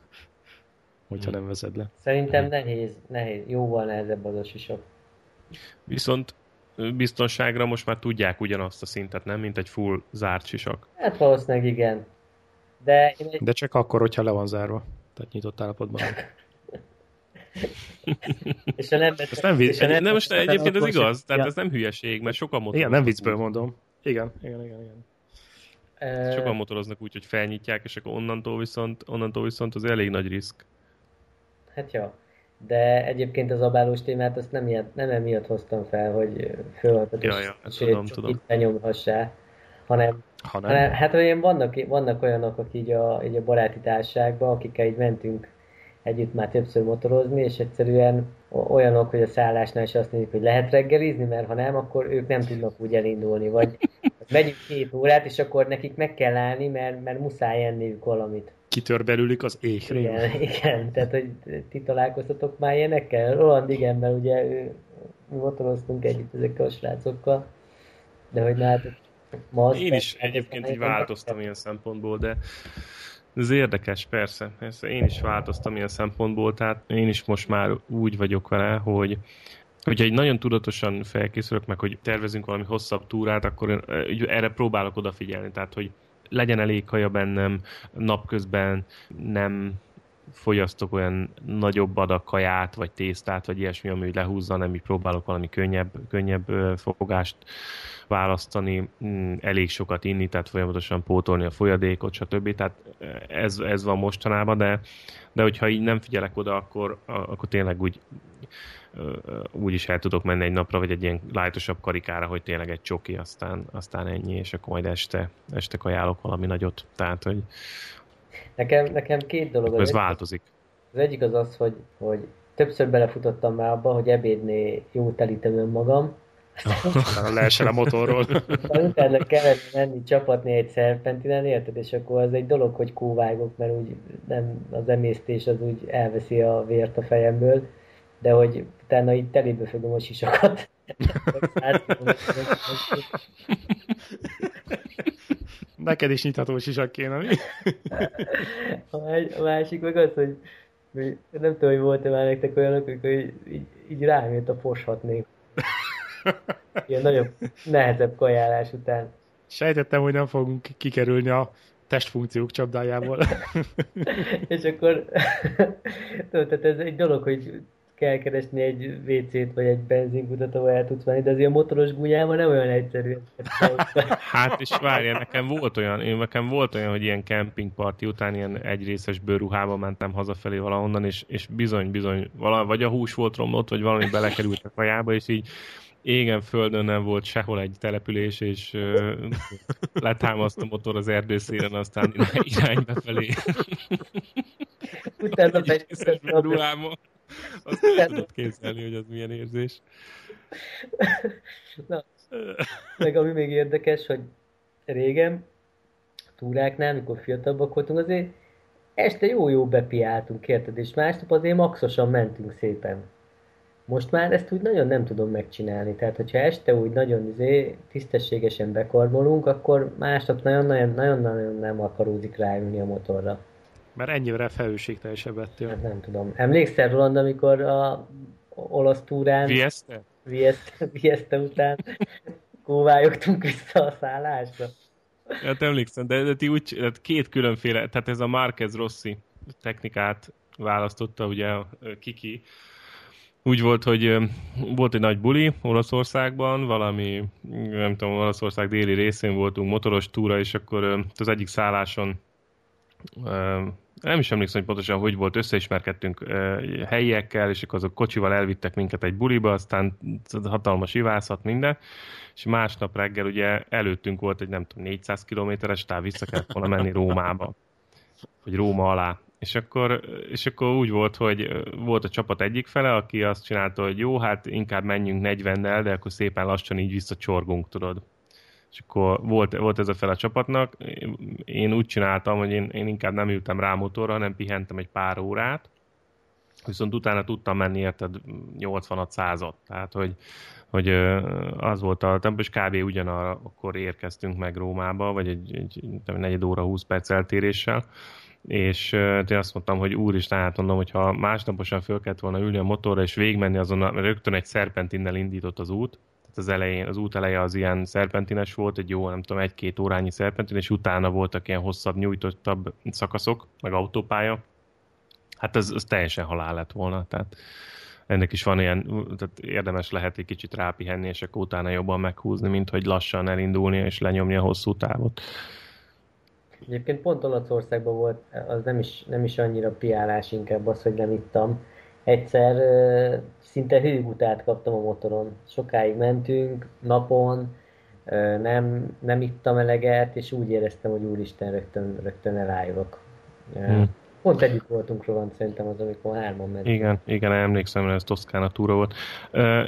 hogyha nem vezed le. Szerintem nehéz, nehéz, jóval nehezebb az a sisak. Viszont biztonságra most már tudják ugyanazt a szintet, nem? Mint egy full zárt sisak. Hát valószínűleg igen. De, egy... De csak akkor, hogyha le van zárva. Tehát nyitott állapotban. *laughs* és a nem, Ezt nem, vicc, nem, nem most egyébként ez igaz, tehát ja. ez nem hülyeség, mert sokan motoroznak. Igen, nem viccből mondom. Igen, igen, igen, igen. Sokan motoroznak úgy, hogy felnyitják, és akkor onnantól viszont, onnantól viszont az elég nagy risk hát ja. De egyébként az abálós témát azt nem, ilyet, nem emiatt hoztam fel, hogy fölhaltott ja, ja, és tudom, tudom. itt benyomhassá, hanem, ha nem. hanem hát olyan vannak, vannak olyanok, akik így a, így a baráti társaságban, akikkel így mentünk együtt már többször motorozni, és egyszerűen olyanok, hogy a szállásnál is azt mondjuk, hogy lehet reggelizni, mert ha nem, akkor ők nem tudnak úgy elindulni, vagy megyünk két órát, és akkor nekik meg kell állni, mert, mert muszáj enniük valamit kitör belőlük az éhrém. Igen, igen, tehát hogy ti találkoztatok már ilyenekkel? Roland igen, mert ugye ő, mi motoroztunk együtt ezekkel a srácokkal, de hogy hát ma Én is egyébként így változtam ilyen szempontból, de ez érdekes, persze, persze. Én is változtam ilyen szempontból, tehát én is most már úgy vagyok vele, hogy hogyha egy nagyon tudatosan felkészülök meg, hogy tervezünk valami hosszabb túrát, akkor erre próbálok odafigyelni, tehát hogy legyen elég haja bennem, napközben nem fogyasztok olyan nagyobb adag kaját, vagy tésztát, vagy ilyesmi, ami lehúzza, nem így próbálok valami könnyebb, könnyebb fogást választani, mm, elég sokat inni, tehát folyamatosan pótolni a folyadékot, stb. Tehát ez, ez van mostanában, de, de hogyha így nem figyelek oda, akkor, akkor tényleg úgy úgy is el tudok menni egy napra, vagy egy ilyen lájtosabb karikára, hogy tényleg egy csoki, aztán, aztán ennyi, és akkor majd este, este kajálok valami nagyot. Tehát, hogy Nekem, nekem két dolog. Ez változik. Az egyik az az, hogy, hogy többször belefutottam már abba, hogy ebédné jó telítem önmagam. *laughs* Leesel a motorról. Utána kellene menni csapatni egy szerpentinen, érted? És akkor az egy dolog, hogy kóvágok, mert úgy nem, az emésztés az úgy elveszi a vért a fejemből de hogy utána így telébe fogom a sisakat. Neked is nyitható sisak kéne, mi? A másik meg az, hogy nem tudom, hogy volt-e már nektek olyanok, hogy így, így, így rám jött a foshatnék. Ilyen nagyobb, nehezebb kajálás után. Sejtettem, hogy nem fogunk kikerülni a testfunkciók csapdájából. és akkor, tehát ez egy dolog, hogy kell keresni egy WC-t, vagy egy benzinkutat, ahol el tudsz menni, de azért a motoros gunyában nem olyan egyszerű. hát és várja, nekem volt olyan, én nekem volt olyan, hogy ilyen campingparti után ilyen egyrészes bőruhába mentem hazafelé valahonnan, és, és bizony, bizony, vala, vagy a hús volt romlott, vagy valami belekerült a kajába, és így égen földön nem volt sehol egy település, és uh, letámaszt a motor az erdőszélen, aztán irány befelé. Utána a ruhámmal. *laughs* Azt nem tudod képzelni, hogy az milyen érzés. *laughs* Na, meg ami még érdekes, hogy régen, túráknál, amikor fiatalabbak voltunk, azért este jó-jó bepiáltunk, érted? És másnap azért maxosan mentünk szépen. Most már ezt úgy nagyon nem tudom megcsinálni. Tehát, hogyha este úgy nagyon izé, tisztességesen bekarmolunk, akkor másnap nagyon-nagyon nem akarózik ráülni a motorra. Mert ennyire felelősségteljesebb lettél. Hát nem tudom. Emlékszel, Roland, amikor a olasz túrán... Vieste? Vieste, Vieste után kóvályogtunk vissza a szállásra? Hát emlékszem, de, de ti úgy, hát két különféle, tehát ez a Marquez Rossi technikát választotta ugye Kiki, úgy volt, hogy volt egy nagy buli Olaszországban, valami, nem tudom, Olaszország déli részén voltunk motoros túra, és akkor az egyik szálláson nem is emlékszem, hogy pontosan hogy volt, összeismerkedtünk helyiekkel, és akkor azok kocsival elvittek minket egy buliba, aztán hatalmas ivászat, minden, és másnap reggel ugye előttünk volt egy nem tudom, 400 kilométeres táv, vissza kellett volna menni Rómába, vagy Róma alá. És akkor, és akkor úgy volt, hogy volt a csapat egyik fele, aki azt csinálta, hogy jó, hát inkább menjünk 40-nel, de akkor szépen lassan így visszacsorgunk, tudod. És akkor volt, volt ez a fel a csapatnak. Én úgy csináltam, hogy én, én inkább nem ültem rá motorra, hanem pihentem egy pár órát, viszont utána tudtam menni érted 80 százat. Tehát, hogy, hogy az volt a tempó, és kb. ugyanarra akkor érkeztünk meg Rómába, vagy egy, egy, egy negyed óra, 20 perc eltéréssel, és én azt mondtam, hogy úristen, hát mondom, hogy ha másnaposan föl kellett volna ülni a motorra, és végigmenni azon, mert rögtön egy szerpentinnel indított az út, az elején, az út eleje az ilyen szerpentines volt, egy jó, nem tudom, egy-két órányi szerpentin, és utána voltak ilyen hosszabb, nyújtottabb szakaszok, meg autópálya. Hát ez, ez teljesen halál lett volna, tehát ennek is van ilyen, tehát érdemes lehet egy kicsit rápihenni, és akkor utána jobban meghúzni, mint hogy lassan elindulni és lenyomni a hosszú távot. Egyébként pont Olaszországban volt, az nem is, nem is annyira piálás, inkább az, hogy nem ittam. Egyszer szinte hőgutát kaptam a motoron. Sokáig mentünk, napon, nem, nem ittam eleget, és úgy éreztem, hogy úristen, rögtön, rögtön elájulok. Hmm. Pont együtt voltunk Roland, szerintem az, amikor hárman mentünk. Igen, igen, emlékszem, ez Toszkána túra volt.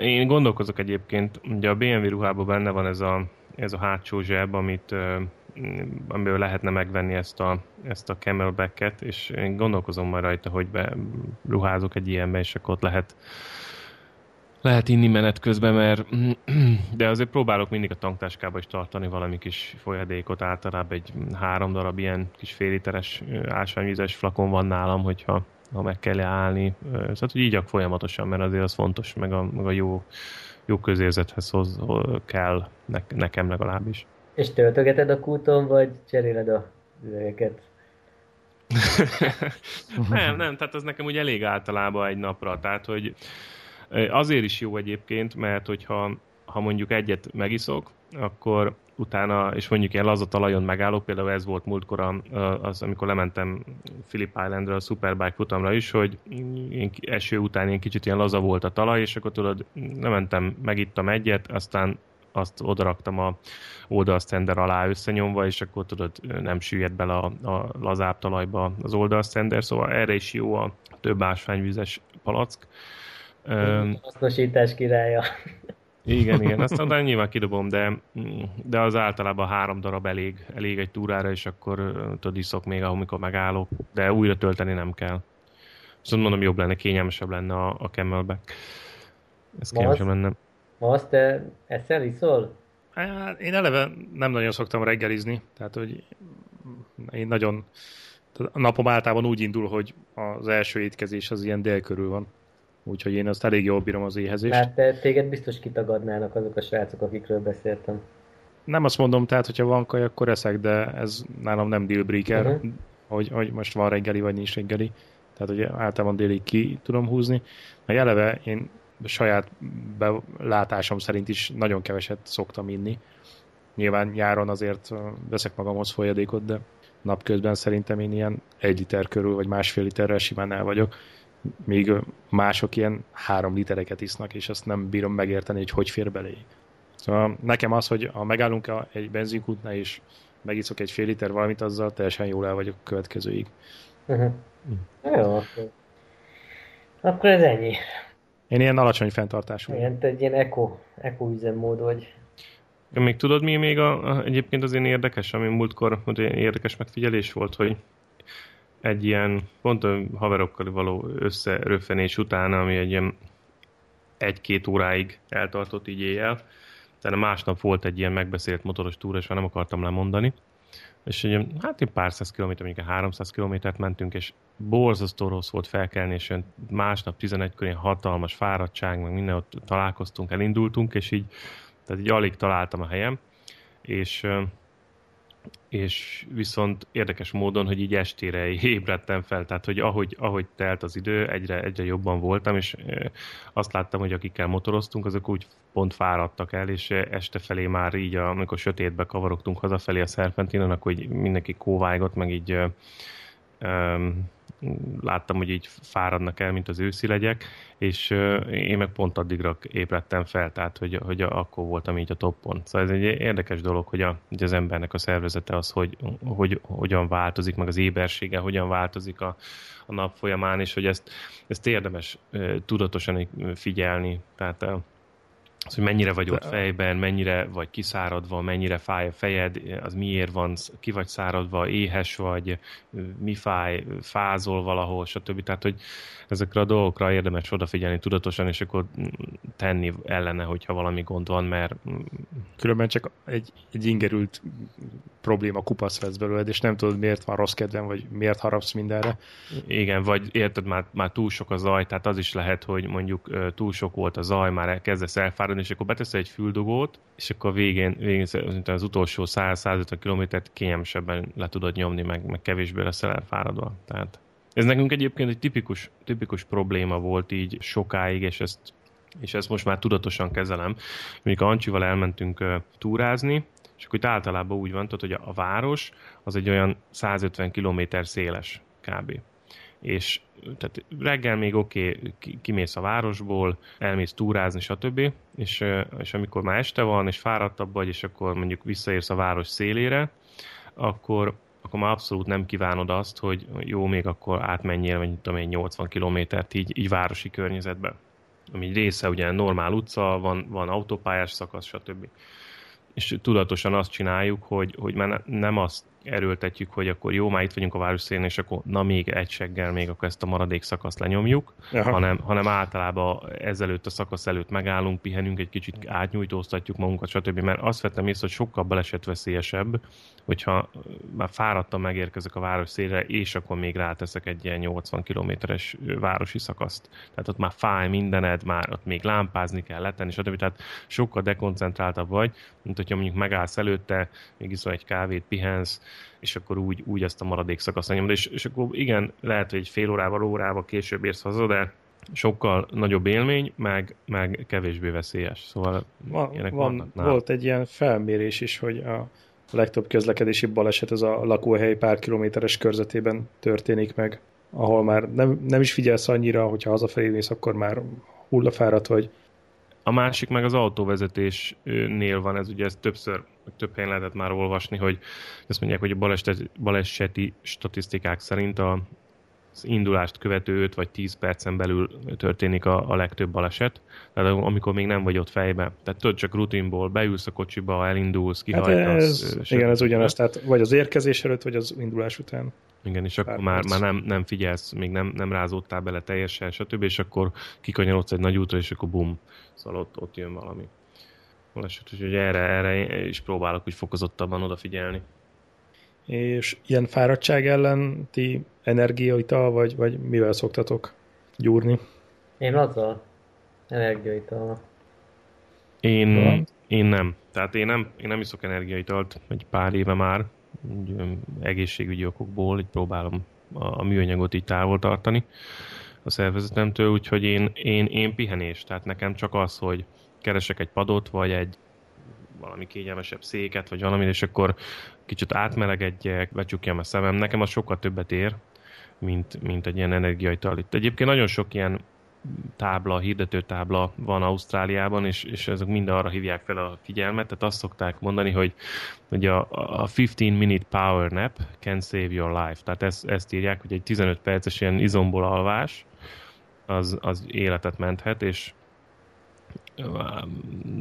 Én gondolkozok egyébként, ugye a BMW ruhában benne van ez a, ez a hátsó zseb, amit amiből lehetne megvenni ezt a, ezt a camelbacket, és én gondolkozom majd rajta, hogy be ruházok egy ilyenbe, és akkor ott lehet lehet inni menet közben, mert *clears throat* de azért próbálok mindig a tanktáskába is tartani valami kis folyadékot, általában egy három darab ilyen kis féliteres ásványvizes flakon van nálam, hogyha ha meg kell állni. Szóval, hogy igyak folyamatosan, mert azért az fontos, meg a, meg a jó, jó közérzethez hoz, kell, ne, nekem legalábbis. És töltögeted a kúton, vagy cseréled a üvegeket? *laughs* nem, nem, tehát az nekem úgy elég általában egy napra, tehát hogy azért is jó egyébként, mert hogyha ha mondjuk egyet megiszok, akkor utána, és mondjuk ilyen laza talajon megállok, például ez volt múltkor az, amikor lementem Philip Islandra a Superbike futamra is, hogy én eső után ilyen kicsit ilyen laza volt a talaj, és akkor tudod, lementem, megittam egyet, aztán azt odaraktam a oldalszender alá összenyomva, és akkor tudod, nem süllyed bele a, a lazább talajba az oldalszender, szóval erre is jó a több ásványvizes palack. Hasznosítás királya. Igen, igen, azt *laughs* aztán nyilván kidobom, de, de az általában három darab elég, elég egy túrára, és akkor tudod, iszok még, amikor megállok, de újra tölteni nem kell. Szóval mondom, jobb lenne, kényelmesebb lenne a, a camelback. Ez kényelmesebb lenne. Ma azt te eszel, iszol? Hát, én eleve nem nagyon szoktam reggelizni, tehát hogy én nagyon a napom általában úgy indul, hogy az első étkezés az ilyen dél körül van. Úgyhogy én azt elég jól bírom az éhezést. Hát te, téged biztos kitagadnának azok a srácok, akikről beszéltem. Nem azt mondom, tehát hogyha van kaj, akkor eszek, de ez nálam nem deal breaker, uh-huh. hogy, hogy most van reggeli, vagy nincs reggeli. Tehát, hogy általában délig ki tudom húzni. Meg eleve én saját belátásom szerint is nagyon keveset szoktam inni. Nyilván nyáron azért veszek magamhoz folyadékot, de napközben szerintem én ilyen egy liter körül, vagy másfél literrel simán el vagyok. Míg mások ilyen három litereket isznak, és azt nem bírom megérteni, hogy hogy fér belé. Szóval nekem az, hogy ha megállunk egy benzinkútnál, és megiszok egy fél liter valamit, azzal teljesen jól el vagyok a következőig. Uh-huh. Jó, Akkor ez ennyi. Én ilyen alacsony fenntartású. Igen, te egy ilyen eko, eko üzemmód vagy. Még tudod, mi még a, a, egyébként az én érdekes, ami múltkor hogy érdekes megfigyelés volt, hogy egy ilyen pont a haverokkal való összeröffenés után, ami egy ilyen egy-két óráig eltartott így éjjel, tehát másnap volt egy ilyen megbeszélt motoros túra, és már nem akartam lemondani. És egy, hát egy pár száz kilométer, mondjuk 300 kilométert mentünk, és borzasztó rossz volt felkelni, és másnap 11 körén hatalmas fáradtság, meg minden ott találkoztunk, elindultunk, és így, tehát így alig találtam a helyem, és és viszont érdekes módon, hogy így estére ébredtem fel, tehát hogy ahogy, ahogy telt az idő, egyre, egyre jobban voltam, és azt láttam, hogy akikkel motoroztunk, azok úgy pont fáradtak el, és este felé már így, amikor sötétbe kavarogtunk hazafelé a szerpentinen, akkor így mindenki kóvájgott, meg így láttam, hogy így fáradnak el, mint az őszi legyek, és én meg pont addigra ébredtem fel, tehát hogy, hogy akkor voltam így a toppon. Szóval ez egy érdekes dolog, hogy, a, hogy az embernek a szervezete az, hogy, hogy hogyan változik, meg az ébersége hogyan változik a, a nap folyamán, és hogy ezt, ezt érdemes tudatosan figyelni. Tehát az, hogy mennyire vagy ott fejben, mennyire vagy kiszáradva, mennyire fáj a fejed, az miért van, ki vagy száradva, éhes vagy, mi fáj, fázol valahol, stb. Tehát, hogy ezekre a dolgokra érdemes odafigyelni tudatosan, és akkor tenni ellene, hogyha valami gond van, mert... Különben csak egy, egy ingerült probléma kupasz lesz belőled, és nem tudod, miért van rossz kedvem, vagy miért harapsz mindenre. Igen, vagy érted, már, már túl sok a zaj, tehát az is lehet, hogy mondjuk túl sok volt a zaj, már kezdesz elfáradni, és akkor beteszel egy füldugót, és akkor végén, végén az utolsó 100-150 kilométert kényelmesebben le tudod nyomni, meg, meg kevésbé leszel elfáradva. Tehát ez nekünk egyébként egy tipikus, tipikus probléma volt így sokáig, és ezt, és ezt most már tudatosan kezelem. Mondjuk Ancsival elmentünk túrázni, és akkor itt általában úgy van, hogy a, város az egy olyan 150 km széles kb. És tehát reggel még oké, okay, kimész a városból, elmész túrázni, stb. És, és amikor már este van, és fáradtabb vagy, és akkor mondjuk visszaérsz a város szélére, akkor, akkor már abszolút nem kívánod azt, hogy jó, még akkor átmenjél, vagy tudom én, 80 kilométert így, így városi környezetbe. Ami része ugye normál utca, van, van autópályás szakasz, stb. És tudatosan azt csináljuk, hogy, hogy már nem azt erőltetjük, hogy akkor jó, már itt vagyunk a városszélén, és akkor na még egy seggel még akkor ezt a maradék szakaszt lenyomjuk, hanem, hanem általában ezelőtt a szakasz előtt megállunk, pihenünk, egy kicsit átnyújtóztatjuk magunkat, stb. Mert azt vettem észre, hogy sokkal balesetveszélyesebb, hogyha már fáradtan megérkezek a város szélre, és akkor még ráteszek egy ilyen 80 kilométeres városi szakaszt. Tehát ott már fáj mindened, már ott még lámpázni kell letenni, stb. Tehát sokkal dekoncentráltabb vagy, mint hogyha mondjuk megállsz előtte, még iszol egy kávét, pihensz, és akkor úgy, úgy ezt a maradék szakaszt nyomod. És, és akkor igen, lehet, hogy egy fél órával, órával később érsz haza, de sokkal nagyobb élmény, meg, meg kevésbé veszélyes. Szóval van, van, volt egy ilyen felmérés is, hogy a legtöbb közlekedési baleset az a lakóhely pár kilométeres körzetében történik meg, ahol már nem, nem is figyelsz annyira, hogyha hazafelé mész, akkor már hullafáradt vagy. A másik meg az autóvezetésnél van, ez ugye ez többször, több helyen lehetett már olvasni, hogy azt mondják, hogy a baleseti, baleseti statisztikák szerint a, az indulást követő 5 vagy 10 percen belül történik a, a legtöbb baleset, tehát amikor még nem vagy ott fejbe. Tehát tudod, csak rutinból beülsz a kocsiba, elindulsz, kihajtasz. Hát ez, igen, ez ugyanaz, tehát vagy az érkezés előtt, vagy az indulás után. Igen, és akkor már, már nem, nem figyelsz, még nem, nem rázódtál bele teljesen, stb. És akkor kikanyarodsz egy nagy útra, és akkor bum, szóval ott, ott jön valami. Baleset, úgyhogy erre, erre is próbálok úgy fokozottabban odafigyelni. És ilyen fáradtság ellen ti energiaital, vagy, vagy mivel szoktatok gyúrni? Én azzal. Energiaital. Én, én nem. Tehát én nem, én nem iszok energiaitalt egy pár éve már, egészségügyi okokból, így próbálom a, műanyagot így távol tartani a szervezetemtől, úgyhogy én, én, én pihenés, tehát nekem csak az, hogy keresek egy padot, vagy egy valami kényelmesebb széket, vagy valami, és akkor kicsit átmelegedjek, becsukjam a szemem. Nekem az sokkal többet ér, mint, mint egy ilyen energiaital. Itt egyébként nagyon sok ilyen tábla, hirdető tábla van Ausztráliában, és, és ezek mind arra hívják fel a figyelmet, tehát azt szokták mondani, hogy, hogy a, a 15 minute power nap can save your life. Tehát ezt, ezt írják, hogy egy 15 perces ilyen izomból alvás, az, az életet menthet, és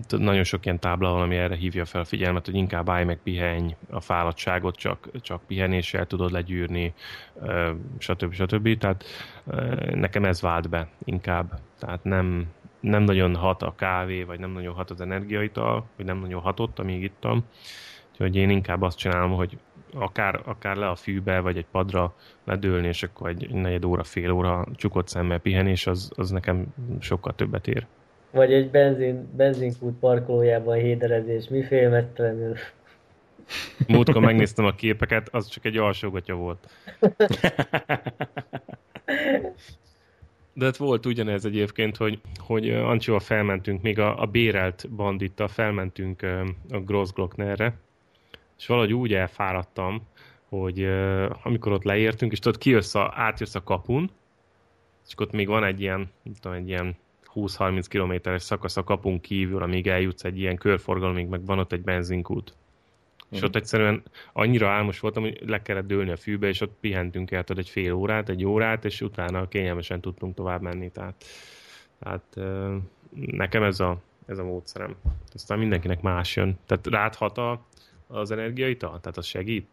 nagyon sok ilyen tábla van, ami erre hívja fel a figyelmet, hogy inkább állj meg pihenj, a fáradtságot csak, csak pihenéssel tudod legyűrni, stb. stb. Tehát nekem ez vált be inkább. Tehát nem, nem nagyon hat a kávé, vagy nem nagyon hat az energiaital, vagy nem nagyon hatott, amíg ittam. Úgyhogy én inkább azt csinálom, hogy akár, akár le a fűbe, vagy egy padra ledőlni, és akkor egy negyed óra, fél óra csukott szemmel pihenés, az, az nekem sokkal többet ér. Vagy egy benzin, benzinkút parkolójában héderezés, mi félmeztelenül. Múltkor megnéztem a képeket, az csak egy alsógatja volt. De hát volt ugyanez egyébként, hogy, hogy Ancsival felmentünk, még a, a bérelt bandita felmentünk a Grossglocknerre, és valahogy úgy elfáradtam, hogy amikor ott leértünk, és tudod, kijössz a, átjössz a kapun, és ott még van egy ilyen, tudom, egy ilyen 20-30 kilométeres szakasz a kapun kívül, amíg eljutsz egy ilyen körforgalomig, meg van ott egy benzinkút. Mm. És ott egyszerűen annyira álmos voltam, hogy le kellett dőlni a fűbe, és ott pihentünk el egy fél órát, egy órát, és utána kényelmesen tudtunk tovább menni. Tehát, tehát nekem ez a, ez a módszerem. Aztán mindenkinek más jön. Tehát ráthat a, az energiaital? Tehát az segít?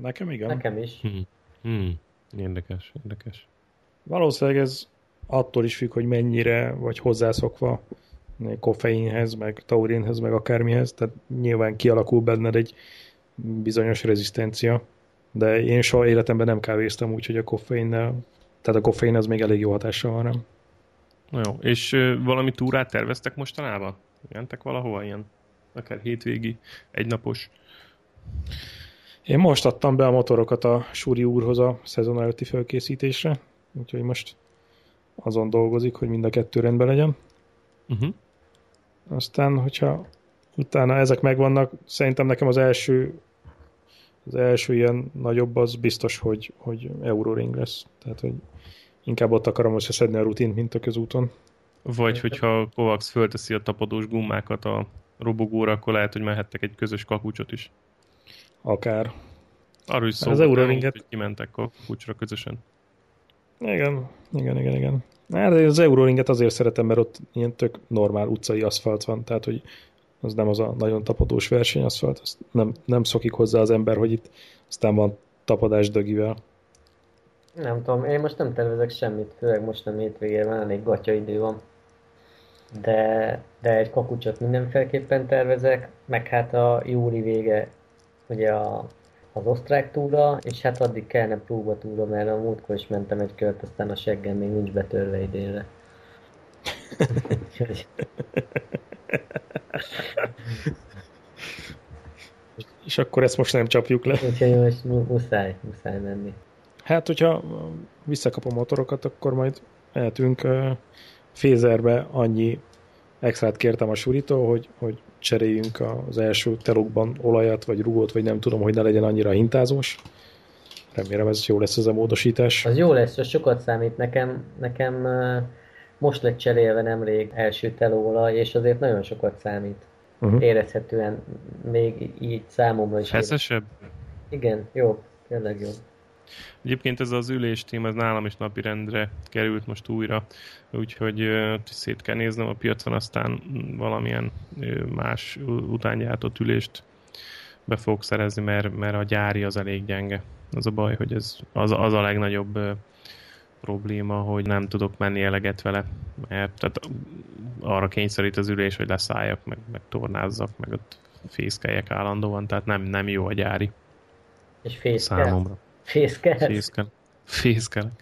Nekem igen. Nekem is. Hmm. Hmm. Érdekes, érdekes. Valószínűleg ez attól is függ, hogy mennyire vagy hozzászokva koffeinhez, meg taurinhez, meg akármihez, tehát nyilván kialakul benned egy bizonyos rezisztencia, de én soha életemben nem kávéztam úgy, hogy a koffeinnel, tehát a koffein az még elég jó hatással van rám. Jó, és valami túrát terveztek mostanában? Mentek valahova ilyen? Akár hétvégi, egynapos? Én most adtam be a motorokat a Súri úrhoz a szezon előtti felkészítésre, úgyhogy most azon dolgozik, hogy mind a kettő rendben legyen. Uh-huh. Aztán, hogyha utána ezek megvannak, szerintem nekem az első az első ilyen nagyobb az biztos, hogy, hogy Euroring lesz. Tehát, hogy inkább ott akarom összeszedni a rutint, mint a közúton. Vagy hogyha Kovacs fölteszi a tapadós gummákat a robogóra, akkor lehet, hogy mehettek egy közös kapucsot is. Akár. Arról is szó, az Euroringet... hogy kimentek kapucsra közösen. Igen, igen, igen, igen. Hát az Euroringet azért szeretem, mert ott ilyen tök normál utcai aszfalt van, tehát hogy az nem az a nagyon tapadós versenyaszfalt, azt nem, nem szokik hozzá az ember, hogy itt aztán van tapadás dögivel. Nem tudom, én most nem tervezek semmit, főleg most nem hétvégén, van elég gatya idő van. De, de egy kakucsot mindenféleképpen tervezek, meg hát a júli vége, ugye a az osztrák túra, és hát addig kellene próbatúra, mert a múltkor is mentem egy kört, aztán a seggem még nincs betörve idénre. *laughs* és akkor ezt most nem csapjuk le. Úgyhogy most muszáj, muszáj menni. Hát, hogyha visszakapom a motorokat, akkor majd mehetünk Fézerbe annyi extrát kértem a surítól, hogy, hogy cseréljünk az első telokban olajat, vagy rugót, vagy nem tudom, hogy ne legyen annyira hintázós. Remélem ez jó lesz ez a módosítás. Az jó lesz, az sokat számít. Nekem, nekem most lett cserélve nemrég első telóolaj, és azért nagyon sokat számít. Uh-huh. Érezhetően még így számomra is. Feszesebb? Igen, jó, tényleg jó. Egyébként ez az ülés téma, ez nálam is napirendre került most újra, úgyhogy szét kell néznem a piacon, aztán valamilyen más utángyártott ülést be fogok szerezni, mert, mert a gyári az elég gyenge. Az a baj, hogy ez az, az a legnagyobb probléma, hogy nem tudok menni eleget vele, mert tehát arra kényszerít az ülés, hogy leszálljak, meg, meg tornázzak, meg ott fészkeljek állandóan, tehát nem, nem jó a gyári. És fészkel? Számomra. Fészkel. Fészkel. Fészkel.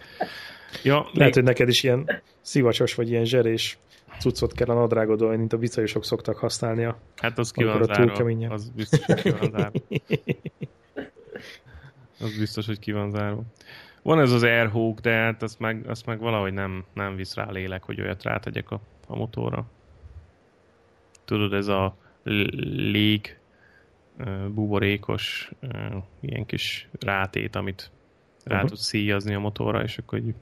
Ja, Lehet, még... hogy neked is ilyen szivacsos vagy ilyen zserés cuccot kell a nadrágodon, mint a bicajosok szoktak használni. A, hát az ki van zárva. Az biztos, hogy ki van zárva. *laughs* Az biztos, hogy ki van zárva. Van ez az Airhawk, de hát azt meg, azt meg valahogy nem, nem visz rá lélek, hogy olyat rátegyek a, a motorra. Tudod, ez a lég buborékos ilyen kis rátét, amit rá uh-huh. tudsz szíjazni a motorra, és akkor egy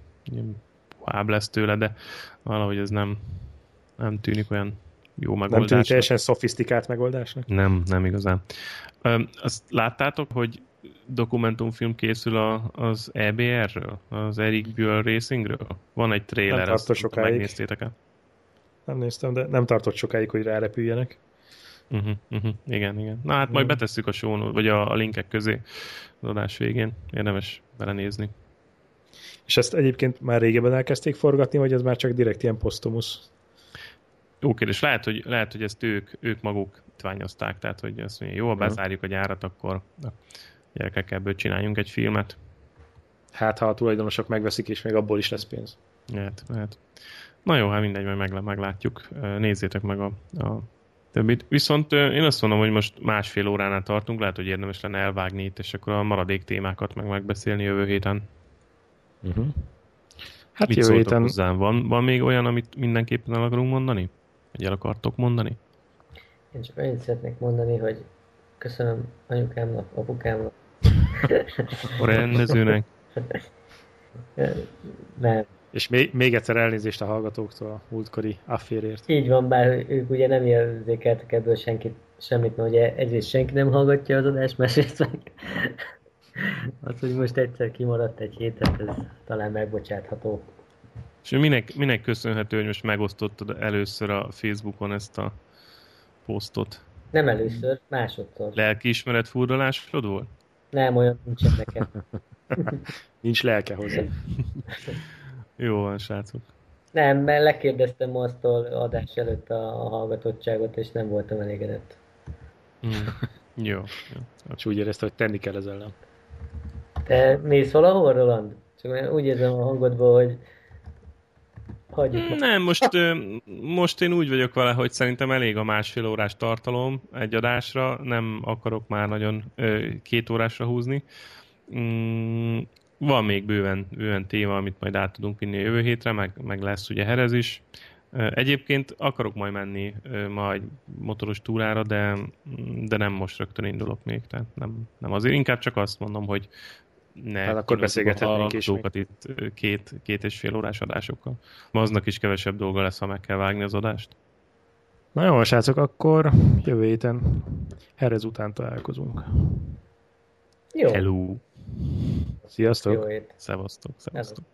háb lesz tőle, de valahogy ez nem, nem tűnik olyan jó megoldásnak. Nem tűnik teljesen szofisztikált megoldásnak? Nem, nem igazán. Ö, azt láttátok, hogy dokumentumfilm készül a, az EBR-ről, az Eric Buell Racingről? Van egy trailer, Nem azt sokáig. megnéztétek-e? Nem néztem, de nem tartott sokáig, hogy rárepüljenek. Uh-huh, uh-huh. Igen, igen. Na hát majd betesszük a show vagy a, a linkek közé az adás végén. Érdemes belenézni. És ezt egyébként már régebben elkezdték forgatni, vagy ez már csak direkt ilyen posztumusz? Jó kérdés. Lehet, hogy, lehet, hogy ezt ők, ők maguk tványozták, tehát hogy azt mondja, jó, ha bezárjuk a gyárat, akkor na, gyerekek, ebből csináljunk egy filmet. Hát, ha a tulajdonosok megveszik, és még abból is lesz pénz. Lehet, lehet. Na jó, hát mindegy, majd meglá- meglátjuk. Nézzétek meg a, a többit. Viszont én azt mondom, hogy most másfél óránál tartunk, lehet, hogy érdemes lenne elvágni itt, és akkor a maradék témákat meg megbeszélni jövő héten. Uh-huh. Hát Mit jövő héten hozzám? Van, van még olyan, amit mindenképpen el akarunk mondani? Vagy el akartok mondani? Én csak annyit szeretnék mondani, hogy köszönöm anyukámnak, apukámnak. A rendezőnek? Nem. És még, még egyszer elnézést a hallgatóktól a múltkori afférért. Így van, bár ők ugye nem érzékeltek ebből senkit, semmit, mert ugye egyrészt senki nem hallgatja az adást, másrészt meg *laughs* az, hogy most egyszer kimaradt egy hétet, ez talán megbocsátható. És minek, minek köszönhető, hogy most megosztottad először a Facebookon ezt a posztot? Nem először, másodszor. Lelkiismeret furdalásod volt? Nem, olyan nincsen nekem. *laughs* Nincs lelke hozzá. *laughs* Jó van, srácok. Nem, mert lekérdeztem aztól adás előtt a, a hallgatottságot, és nem voltam elégedett. Mm. Jó. jó. És úgy érezte, hogy tenni kell ez ellen. Te mész valahol, Roland? Csak úgy érzem a hangodból, hogy hagyjuk meg. Nem, most, most én úgy vagyok vele, hogy szerintem elég a másfél órás tartalom egy adásra, nem akarok már nagyon két órásra húzni. Van még bőven, bőven téma, amit majd át tudunk vinni jövő hétre, meg, meg lesz ugye Herez is. Egyébként akarok majd menni majd motoros túrára, de, de nem most rögtön indulok még, tehát nem, nem azért. Inkább csak azt mondom, hogy ne Hát akkor beszélgethetnénk a is itt két, két és fél órás adásokkal. Ma aznak is kevesebb dolga lesz, ha meg kell vágni az adást. Na jó, srácok, akkor jövő héten Herez után találkozunk. Jó, Hello! Sziasztok! jó hét. Szevasztok, szevasztok.